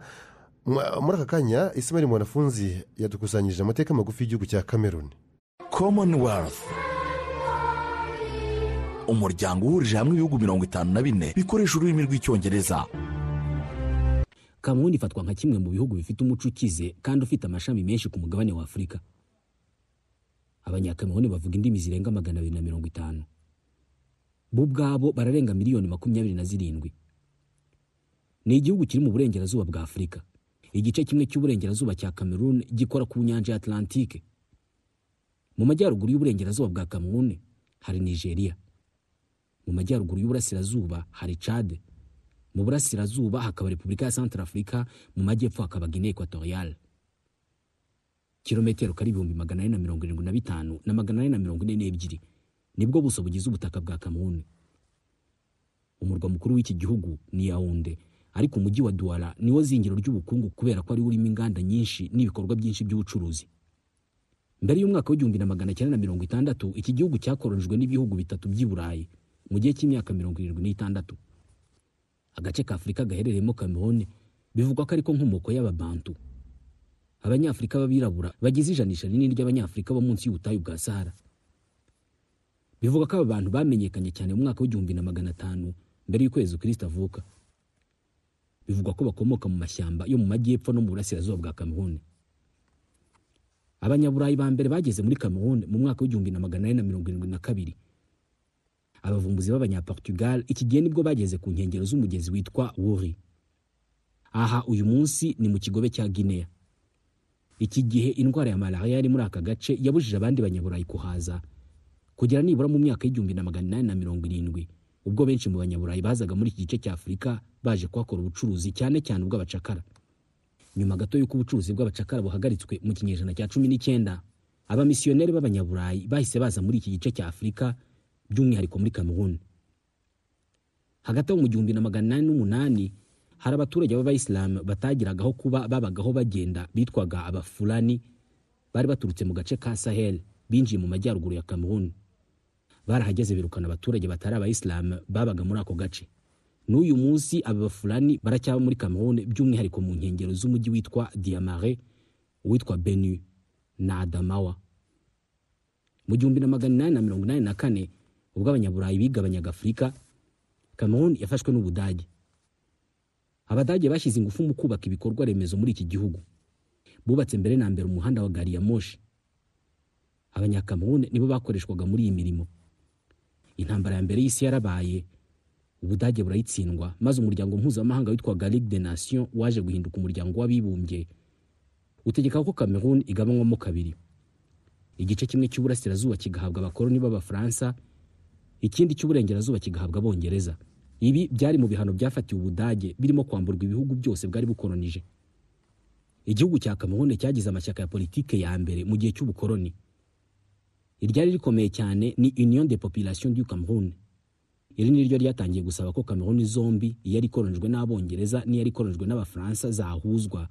Muri aka kanya isimari mwanafunzi yadukusanyirije amateka magufi y'igihugu cya cameroon. Commonwealth. Umuryango uhurije hamwe ibihugu mirongo itanu na bine bikoresha ururimi rw'icyongereza. Kameruni ifatwa nka kimwe mu bihugu bifite umuco ukize kandi ufite amashami menshi ku mugabane wa afurika abanyakameruni bavuga indimi zirenga magana abiri na mirongo itanu. Bo ubwabo bararenga miliyoni makumyabiri na zirindwi. Ni igihugu kiri mu burengerazuba bwa afurika igice kimwe cy'uburengerazuba cya kameruni gikora ku nyanja ya atlantike mu majyaruguru y'uburengerazuba bwa kameruni hari nigeria. Mu majyaruguru y'uburasirazuba hari cade mu burasirazuba hakaba repubulika ya santara afurika mu majyepfo hakaba guinea ekwatoriyale kilometero kari ibihumbi magana ane na mirongo irindwi na bitanu na magana ane na mirongo ine n'ebyiri. Nibwo buso bugize ubutaka bwa kameruni umurwa mukuru w'iki gihugu ni yawunde ariko umujyi wa duwara niwo zingiro ry'ubukungu kubera ko ari wo urimo inganda nyinshi n'ibikorwa byinshi by'ubucuruzi. Mbere y'umwaka w'igihumbi na magana cyenda na mirongo itandatu iki gihugu cyakoronijwe n'ibihugu bitatu by'i burayi mu gihe cy'imyaka mirongo irindwi n'itandatu. Agace ka afurika gaherereyemo kameruni bivugwa ko ariko nkomoko y'ababantu abanyafurika b'abirabura bagize ijanisha rinini ry'abanyafurika bo munsi y'ubutayu bwa sahara. Bivuga ko aba bantu bamenyekanye cyane mu mwaka w'igihumbi na magana atanu mbere y'ukwezi kirisita avuka. Bivugwa ko bakomoka mu mashyamba yo mu majyepfo no mu burasirazuba bwa kameruni abanyaburayi ba mbere bageze muri kameruni mu mwaka w'igihumbi na magana ane na mirongo irindwi na kabiri. Abavumbuzi b'abanyaportugal iki gihe ni bwo bageze ku nkengero z'umugezi witwa wuri. Aha uyu munsi ni mu kigobe cya guinea. Iki gihe indwara ya malariya yari muri aka gace yabujije abandi banyaburayi kuhaza. Kugera nibura mu myaka y'igihumbi na magana inani na mirongo irindwi. Ubwo benshi mu banyaburayi bazaga muri iki gice cya afurika baje kuhakora ubucuruzi cyane cyane ubw'abacakara. Nyuma gato y'uko ubucuruzi bw'abacakara buhagaritswe mu kinyejana cya cumi n'icyenda abamisiyoneri b'abanyaburayi bahise baza muri iki gice cya afurika by'umwihariko muri kameruni hagati aho mu gihumbi na magana inani n'umunani hari abaturage b'abayisilamu batagiragaho kuba babagaho bagenda bitwaga abafulani bari baturutse mu gace ka sahel binjiye mu majyaruguru ya cameroon. Barahageze birukana abaturage batari abayisilamu babaga muri ako gace. N'uyu munsi aba bafulani baracyaba muri cameroon by'umwihariko mu nkengero z'umujyi witwa diamare uwitwa benu na adamawa. Mu gihumbi na magana inani na mirongo inani na kane ubwo abanyaburayi bigabanyaga afurika cameroon yafashwe n'ubudage. Abadage bashyize ingufu mu kubaka ibikorwa remezo muri iki gihugu. Bubatse mbere na mbere umuhanda wa gari ya moshi. Abanyakameruni nibo bakoreshwaga muri iyi mirimo. Intambara ya mbere y'isi yarabaye ubudage burayitsindwa maze umuryango mpuzamahanga witwaga ligue de nation waje guhinduka umuryango w'abibumbye. Utegeka ko cameroon igabanywamo kabiri. Igice kimwe cy'uburasirazuba kigahabwa abakoloni b'abafaransa ikindi cy'uburengerazuba kigahabwa abongereza. Ibi byari mu bihano byafatiwe ubudage birimo kwamburwa ibihugu byose bwari bukolonije igihugu cya cameroon cyagize amashyaka ya politike ya mbere mu gihe cy'ubukoloni iryari rikomeye cyane ni union de population du cameroon iri ni ryo ryatangiye gusaba ko cameroon zombi iyari ikolonijwe n'abongereza n'iyari ikolonijwe n'abafaransa zahuzwa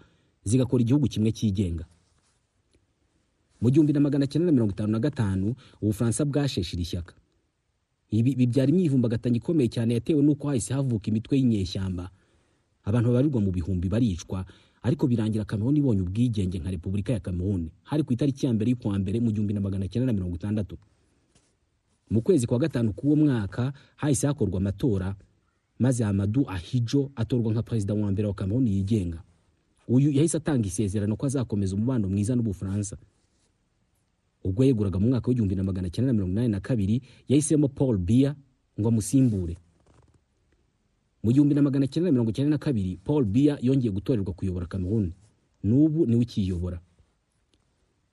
zigakora igihugu kimwe cyigenga. Mu gihumbi na magana cyenda na mirongo itanu na gatanu ubufaransa bwasheshe iri shyaka. Ibi bibyara imyivumbagatanyo ikomeye cyane yatewe n'uko hahise havuka imitwe y'inyeshyamba. Abantu babarirwa mu bihumbi baricwa ariko birangira cameroon ibonye ubwigenge nka repubulika ya cameroon hari ku itariki ya mbere y'ukwa mbere mu gihumbi na magana cyenda na mirongo itandatu. Mu kwezi kwa gatanu k'uwo mwaka hahise hakorwa amatora maze amadu ahijo atorwa nka perezida wa mbere wa cameroon yigenga. Uyu yahise atanga isezerano ko azakomeza umubano mwiza n'ubufaransa. Ubwo yeguraga mu mwaka w'igihumbi na magana cyenda na mirongo inani na kabiri yahisemo paul biya ngo amusimbure. Mu gihumbi na magana cyenda na mirongo cyenda na kabiri paul biya yongeye gutorerwa kuyobora cameroon n'ubu ni we ukiyobora.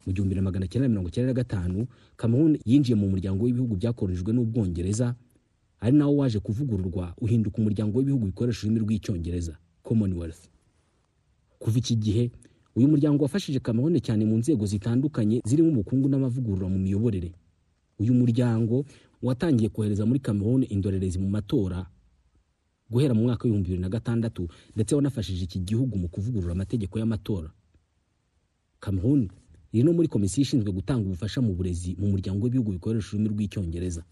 Mu gihumbi na magana cyenda na mirongo cyenda na gatanu cameroon yinjiye mu muryango w'ibihugu byakoronijwe n'ubwongereza ari nawo waje kuvugururwa uhinduka umuryango w'ibihugu bikoresha ururimi rw'icyongereza commonwealth. Kuva iki gihe uyu muryango wafashije cameroon cyane mu nzego zitandukanye zirimo ubukungu n'amavugurura mu miyoborere. Uyu muryango watangiye kohereza muri cameroon indorerezi mu matora guhera mu mwaka w'ibihumbi bibiri na gatandatu ndetse wanafashije iki gihugu mu kuvugurura amategeko y'amatora. Cameroon iri no muri komisiyo ishinzwe gutanga ubufasha mu burezi mu muryango w'ibihugu bikoresha ururimi rw'icyongereza.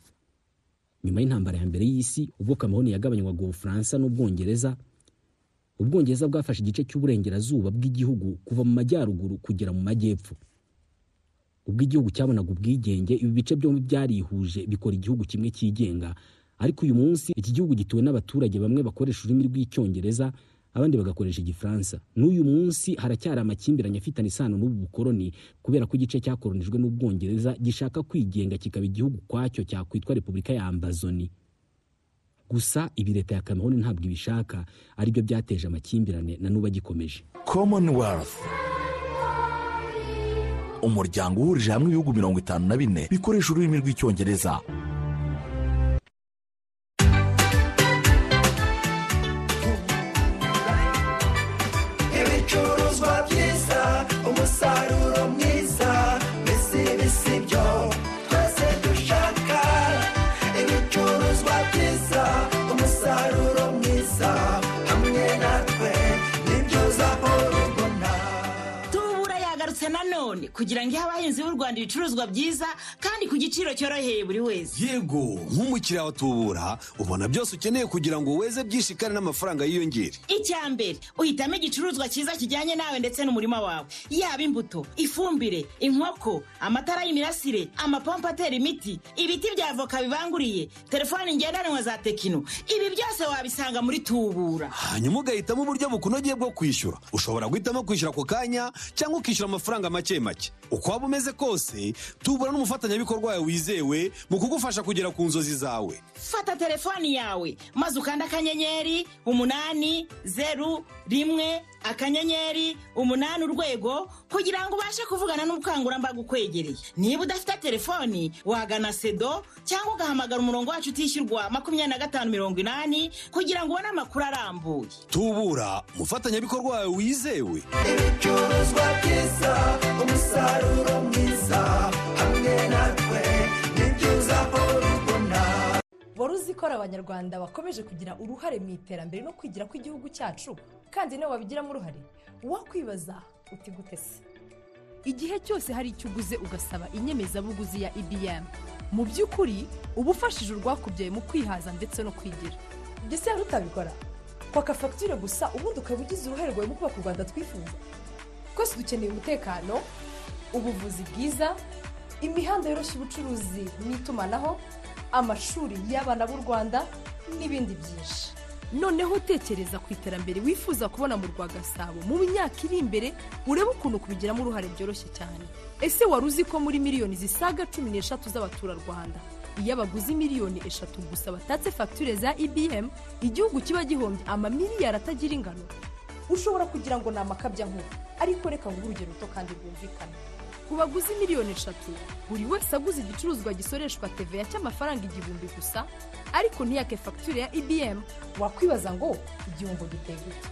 Nyuma y'intambara ya mbere y'isi ubwo cameroon yagabanywaga ubufaransa n'ubwongereza ubwongereza bwafashe igice cy'uburengerazuba bw'igihugu kuva mu majyaruguru kugera mu majyepfo. Ubwo igihugu cyabonaga ubwigenge ibi bice byombi byarihuje bikora igihugu kimwe cyigenga. Ariko uyu munsi iki gihugu gituwe n'abaturage bamwe bakoresha ururimi rw'icyongereza abandi bagakoresha igifaransa. N'uyu munsi haracyari amakimbirane afitanye isano n'ubu bukoroni kubera ko igice cyakoronijwe n'ubwongereza gishaka kwigenga kikaba igihugu kwacyo cyakwitwa repubulika ya ambazoni gusa ibi leta ya cameroon ntabwo ibishaka ari byo byateje amakimbirane na n'ubu agikomeje. Commonwealth. Umuryango uhurije hamwe ibihugu mirongo itanu na bine bikoresha ururimi rw'icyongereza. Ibicuruzwa byiza umusaruro mwiza. Yagarutse nanone kugira ngo ihe abahinzi b'u rwanda ibicuruzwa byiza kandi ku giciro cyoroheye buri wese. Yego nk'umukiriya wa tubura ubona byose ukeneye kugira ngo weze byinshi kandi n'amafaranga yiyongere. Icya mbere uhitamo igicuruzwa cyiza kijyanye nawe ndetse n'umurima wawe. Yaba imbuto ifumbire inkoko amatara y'imirasire amapompo atera imiti ibiti bya avoka bibanguriye telefoni ngendanwa za tekino. Ibi byose wabisanga muri tubura. Hanyuma ugahitamo uburyo bukunogeye bwo kwishyura. Ushobora guhitamo kwishyura ako kanya cyangwa ukishyura amafaranga make make. Uko waba umeze kose tubura n'umufatanyabikorwa wawe wizewe mu kugufasha kugera ku nzozi zawe. Fata telefoni yawe. Maze ukanda akanyenyeri umunani zeru rimwe akanyenyeri umunani urwego kugira ngo ubashe kuvugana n'ubukangurambaga ukwegereye. Niba udafite telefoni wagana sedo cyangwa ugahamagara umurongo wacu utishyurwa makumyabiri na gatanu mirongo inani kugira ngo ubone amakuru arambuye. Tubura umufatanyabikorwa wawe wizewe. Ibicuruzwa byiza. Umusaruro mwiza hamwe natwe ni byo uzahora ubona uzi ko ari abanyarwanda bakomeje kugira uruhare mu iterambere no kwigira kw'igihugu cyacu? Kandi nawe wabigiramo uruhare? Wakwibaza uti gute se? Igihe cyose hari icyo uguze ugasaba inyemezabuguzi ya ibm mu by'ukuri uba ufashije urwakubyaye mu kwihaza ndetse no kwigira. Ibyo se yari utabikora? Kwaka fagitire gusa ubundi ukaba ugize uruhare rwawe mu kubaka u rwanda twifuza. Twese dukeneye umutekano ubuvuzi bwiza imihanda yoroshya ubucuruzi n'itumanaho amashuri y'abana b'u rwanda n'ibindi byinshi. Noneho tekereza ku iterambere wifuza kubona mu rwa gasabo? Mu myaka iri imbere urebe ukuntu kubigiramo uruhare byoroshye cyane. Ese wari uzi ko muri miliyoni zisaga cumi n'eshatu z'abaturarwanda? Iyo abaguzi miliyoni eshatu gusa batatse fagitire za ibm igihugu kiba gihombye amamiliyari atagira ingano. Ushobora kugira ngo ni amakabya nkuru ariko reka nguhe urugero ruto kandi rwumvikana ku baguzi miliyoni eshatu buri wese aguze igicuruzwa gisoreshwa teveya cy'amafaranga igihumbi gusa ariko ntiyake fagitire ya ibm wakwibaza ngo igihombo giteye gute?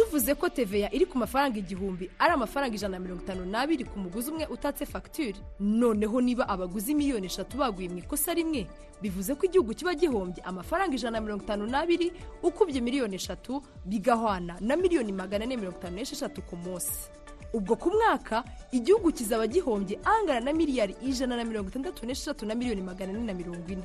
Tuvuze ko teveya iri ku mafaranga igihumbi ari amafaranga ijana na mirongo itanu n'abiri ku muguzi umwe utatse fagitire noneho niba abaguzi miliyoni eshatu baguye mu ikosa rimwe bivuze ko igihugu kiba gihombye amafaranga ijana na mirongo itanu n'abiri ukubye miliyoni eshatu bigahwana na miliyoni magana ane mirongo itanu n'esheshatu ku munsi. Ubwo ku mwaka igihugu kizaba gihombye angana na miliyari ijana na mirongo itandatu n'esheshatu na miliyoni magana ane na mirongo ine.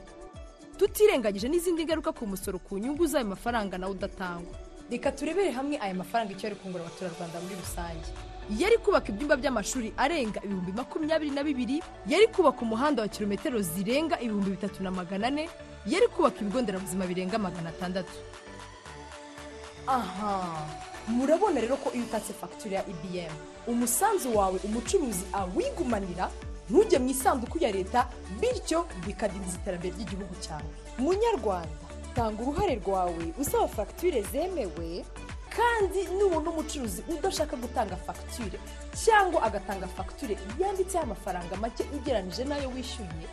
Tutirengagije n'izindi ngaruka ku musoro ku nyungu z'ayo mafaranga nawe udatangwa. Reka turebere hamwe aya mafaranga icyo ari kungura abaturarwanda muri rusange. Yari kubaka ibyumba by'amashuri arenga ibihumbi makumyabiri na bibiri yari kubaka umuhanda wa kilometero zirenga ibihumbi bitatu na magana ane yari kubaka ibigo nderabuzima birenga magana atandatu. Aha. Murabona rero ko iyo utatse fagitire ya ibm umusanzu wawe umucuruzi awigumanira ntujye mu isanduku ya leta bityo bikadindiza iterambere ry'igihugu cyawe. Munyarwanda. Tanga uruhare rwawe usaba fagitire zemewe kandi nubona umucuruzi udashaka gutanga fagitire cyangwa agatanga fagitire yanditseho amafaranga make ugereranyije n'ayo wishyuye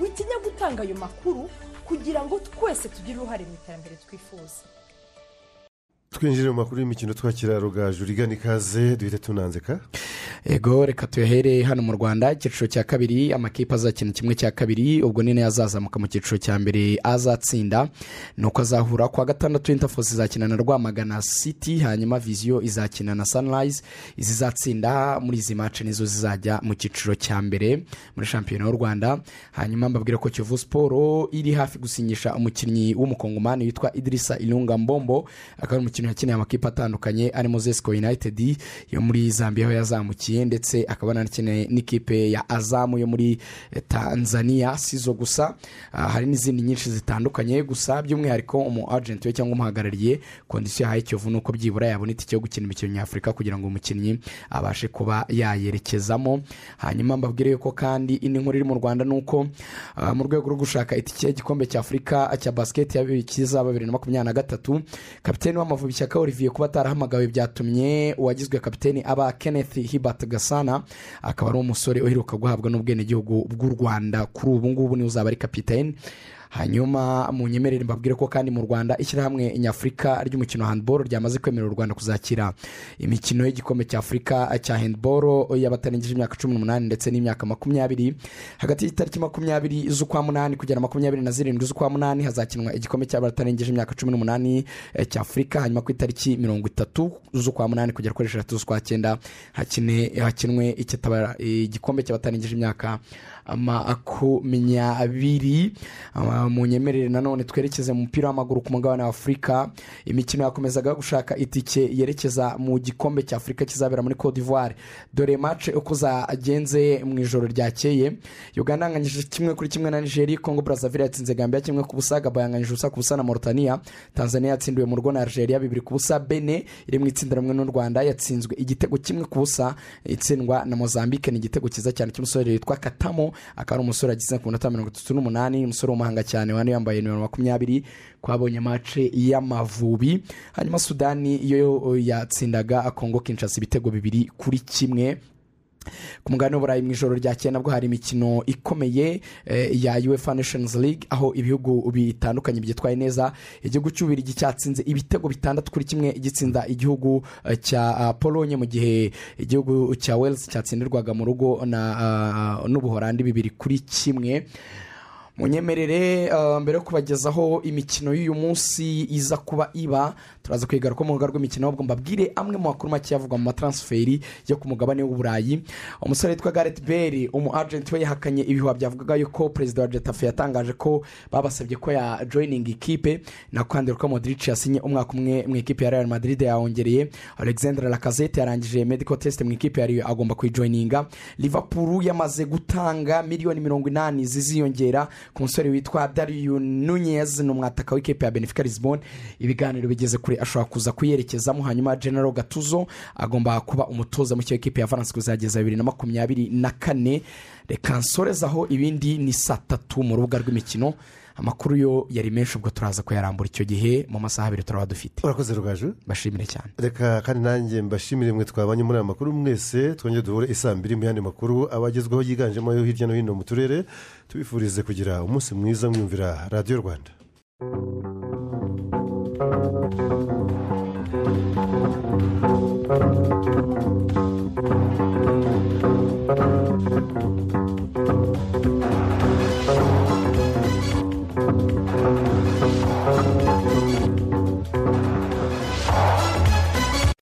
witinya gutanga ayo makuru kugira ngo twese tugire uruhare mu iterambere twifuza. Twinjire mu makuru y'imikino twakira rugaju rigana ikaze duhite tunanzika. Ego reka tuyahere hano mu rwanda icyiciro cya kabiri amakipe azakina kimwe cya kabiri ubwo nini azazamuka mu cyiciro cya mbere azatsinda. Ni uko azahura kuwa gatandatu intafosi izakina na rwamagana city hanyuma viziyo izakina na sunrise. Izizatsinda muri izi mace nizo zizajya mu cyiciro cya mbere muri shampiyona y'u rwanda. Hanyuma mbabwira ko kivu siporo iri hafi gusinyisha umukinnyi w'umukongomani witwa idirisa irunga mbombo akaba ari umukinnyi yakiniye amakipe atandukanye arimo zesiko united yo muri zambia aho yazamukiye ndetse akaba anakeneye n'ikipe ya azamu yo muri tanzania si zo gusa. Ah, hari n'izindi nyinshi zitandukanye gusa by'umwihariko umu agenti we cyangwa umuhagarariye kondisiyo yahaye kiyovu ni uko byibura yabona itike yo gukina imikino nyafurika kugira ngo umukinnyi abashe kuba yayerekezamo. Hanyuma mbabwire yuko kandi indi nkuru iri mu rwanda ni uko ah, mu rwego rwo gushaka itike y'igikombe cya afurika cya basiketi kizaba bibiri na makumyabiri na gatatu kapiteni w'amavubi shyaka olivier kuba atarahamagawe byatumye uwagizwe kapiteni aba kenneth hibert gasana akaba ari umusore uheruka guhabwa n'ubwenegihugu bw'u rwanda. Kuri ubu ngubu ni we uzaba ari kapiteni. Hanyuma mu nyemerere mbabwire ko kandi mu rwanda ishyirahamwe nyafurika ry'umukino wa handball ryamaze kwemerera u rwanda kuzakira. Imikino y'igikombe cya afurika cya handball y'abatarengeje imyaka cumi n'umunani ndetse n'imyaka makumyabiri. Hagati y'itariki makumyabiri z'ukwa munani kugera makumyabiri na zirindwi z'ukwa munani hazakinwa igikombe cy'abatarengeje imyaka cumi n'umunani eh, cya afurika. Hanyuma ku itariki mirongo itatu z'ukwa munani kugera kuri eshatu z'ukwa cyenda hakinwe ikitabara- igikombe cy'abatarengeje imyaka makumyabiri Ah, mu nyemerere nanone twerekeze mu mupira w'amaguru ku mugabane wa afurika imikino yakomezaga gushaka itike yerekeza mu gikombe cya afurika kizabera muri cote d'ivoire. Dore mace uko zagenze mu ijoro ryakeye. Uganda yanganyije kimwe kuri kimwe na nigeria congo brazzaville yatsinze gambia kimwe ku busa gabo yanganyije ubusa ku busa na mauritania tanzania yatsindiwe mu rugo na algeria bibiri ku busa bene iri mu itsinda rimwe n'u rwanda yatsinzwe igitego kimwe ku busa itsindwa na mozambique ni igitego cyiza cyane cy'umusore witwa katamo akaba ari umusore agize ku minota mirongo itatu n'umunani umusore w'umuhanga cyane wari yambaye nimero makumyabiri twabonye mace y'amavubi. Hanyuma sudani yo yatsindaga kongo kinshasa ibitego bibiri kuri kimwe. Ku mugabane w'uburayi mu ijoro ryakeye nabwo hari imikino ikomeye eh, ya uefa nations league aho ibihugu bitandukanye byitwaye neza. Igihugu cy'ububirigi cyatsinze ibitego bitandatu kuri kimwe gitsinda igihugu eh, cya ah, polonye mu gihe igihugu cya wales cyatsindirwaga mu rugo n'ubuhorandi bibiri kuri kimwe. Munyemerere eh, mbere yo kubagezaho imikino y'uyu munsi iza kuba iba turaza kwigaruka mu rubuga rw'imikino ahubwo mbabwire amwe mu makuru make yavugwa mu mataransiferi yo ku mugabane w'uburayi umusore witwa gareth bale umu agenti we yahakanye ibihuha byavugaga yuko perezida wa getafe yatangaje ko babasabye ko ya joyininga ikipe. Na kandi ko modric yasinye umwaka umwe mu ikipe ya real madrid yawongereye alexandre lacazette yarangije medical test mu ikipe yari agomba kuyijoyininga liverpool yamaze gutanga miliyoni mirongo inani ziziyongera ku musore witwa dariyu nunez ni umwataka w'ikipe ya benefica lisbon. Ibiganiro bigeze kure ashobora kuza kuyerekezamo hanyuma general gatuzo agomba kuba umutoza mu kipe ya valence kuzageza bibiri na makumyabiri na kane. Reka nsorezaho ibindi ni saa tatu mu rubuga rw'imikino. Amakuru yo yari menshi ubwo turaza kuyarambura icyo gihe. Mu masaha abiri turaba dufite. Urakoze rugaju. Bashimire cyane. Reka kandi nanjye mbashimire mwe twabanye muri aya makuru mwese twongere duhure isaa mbiri mu yandi makuru abagezweho yiganjemo ayo hirya no hino mu turere. Tubifurize kugira umunsi mwiza mwumvira radiyo rwanda.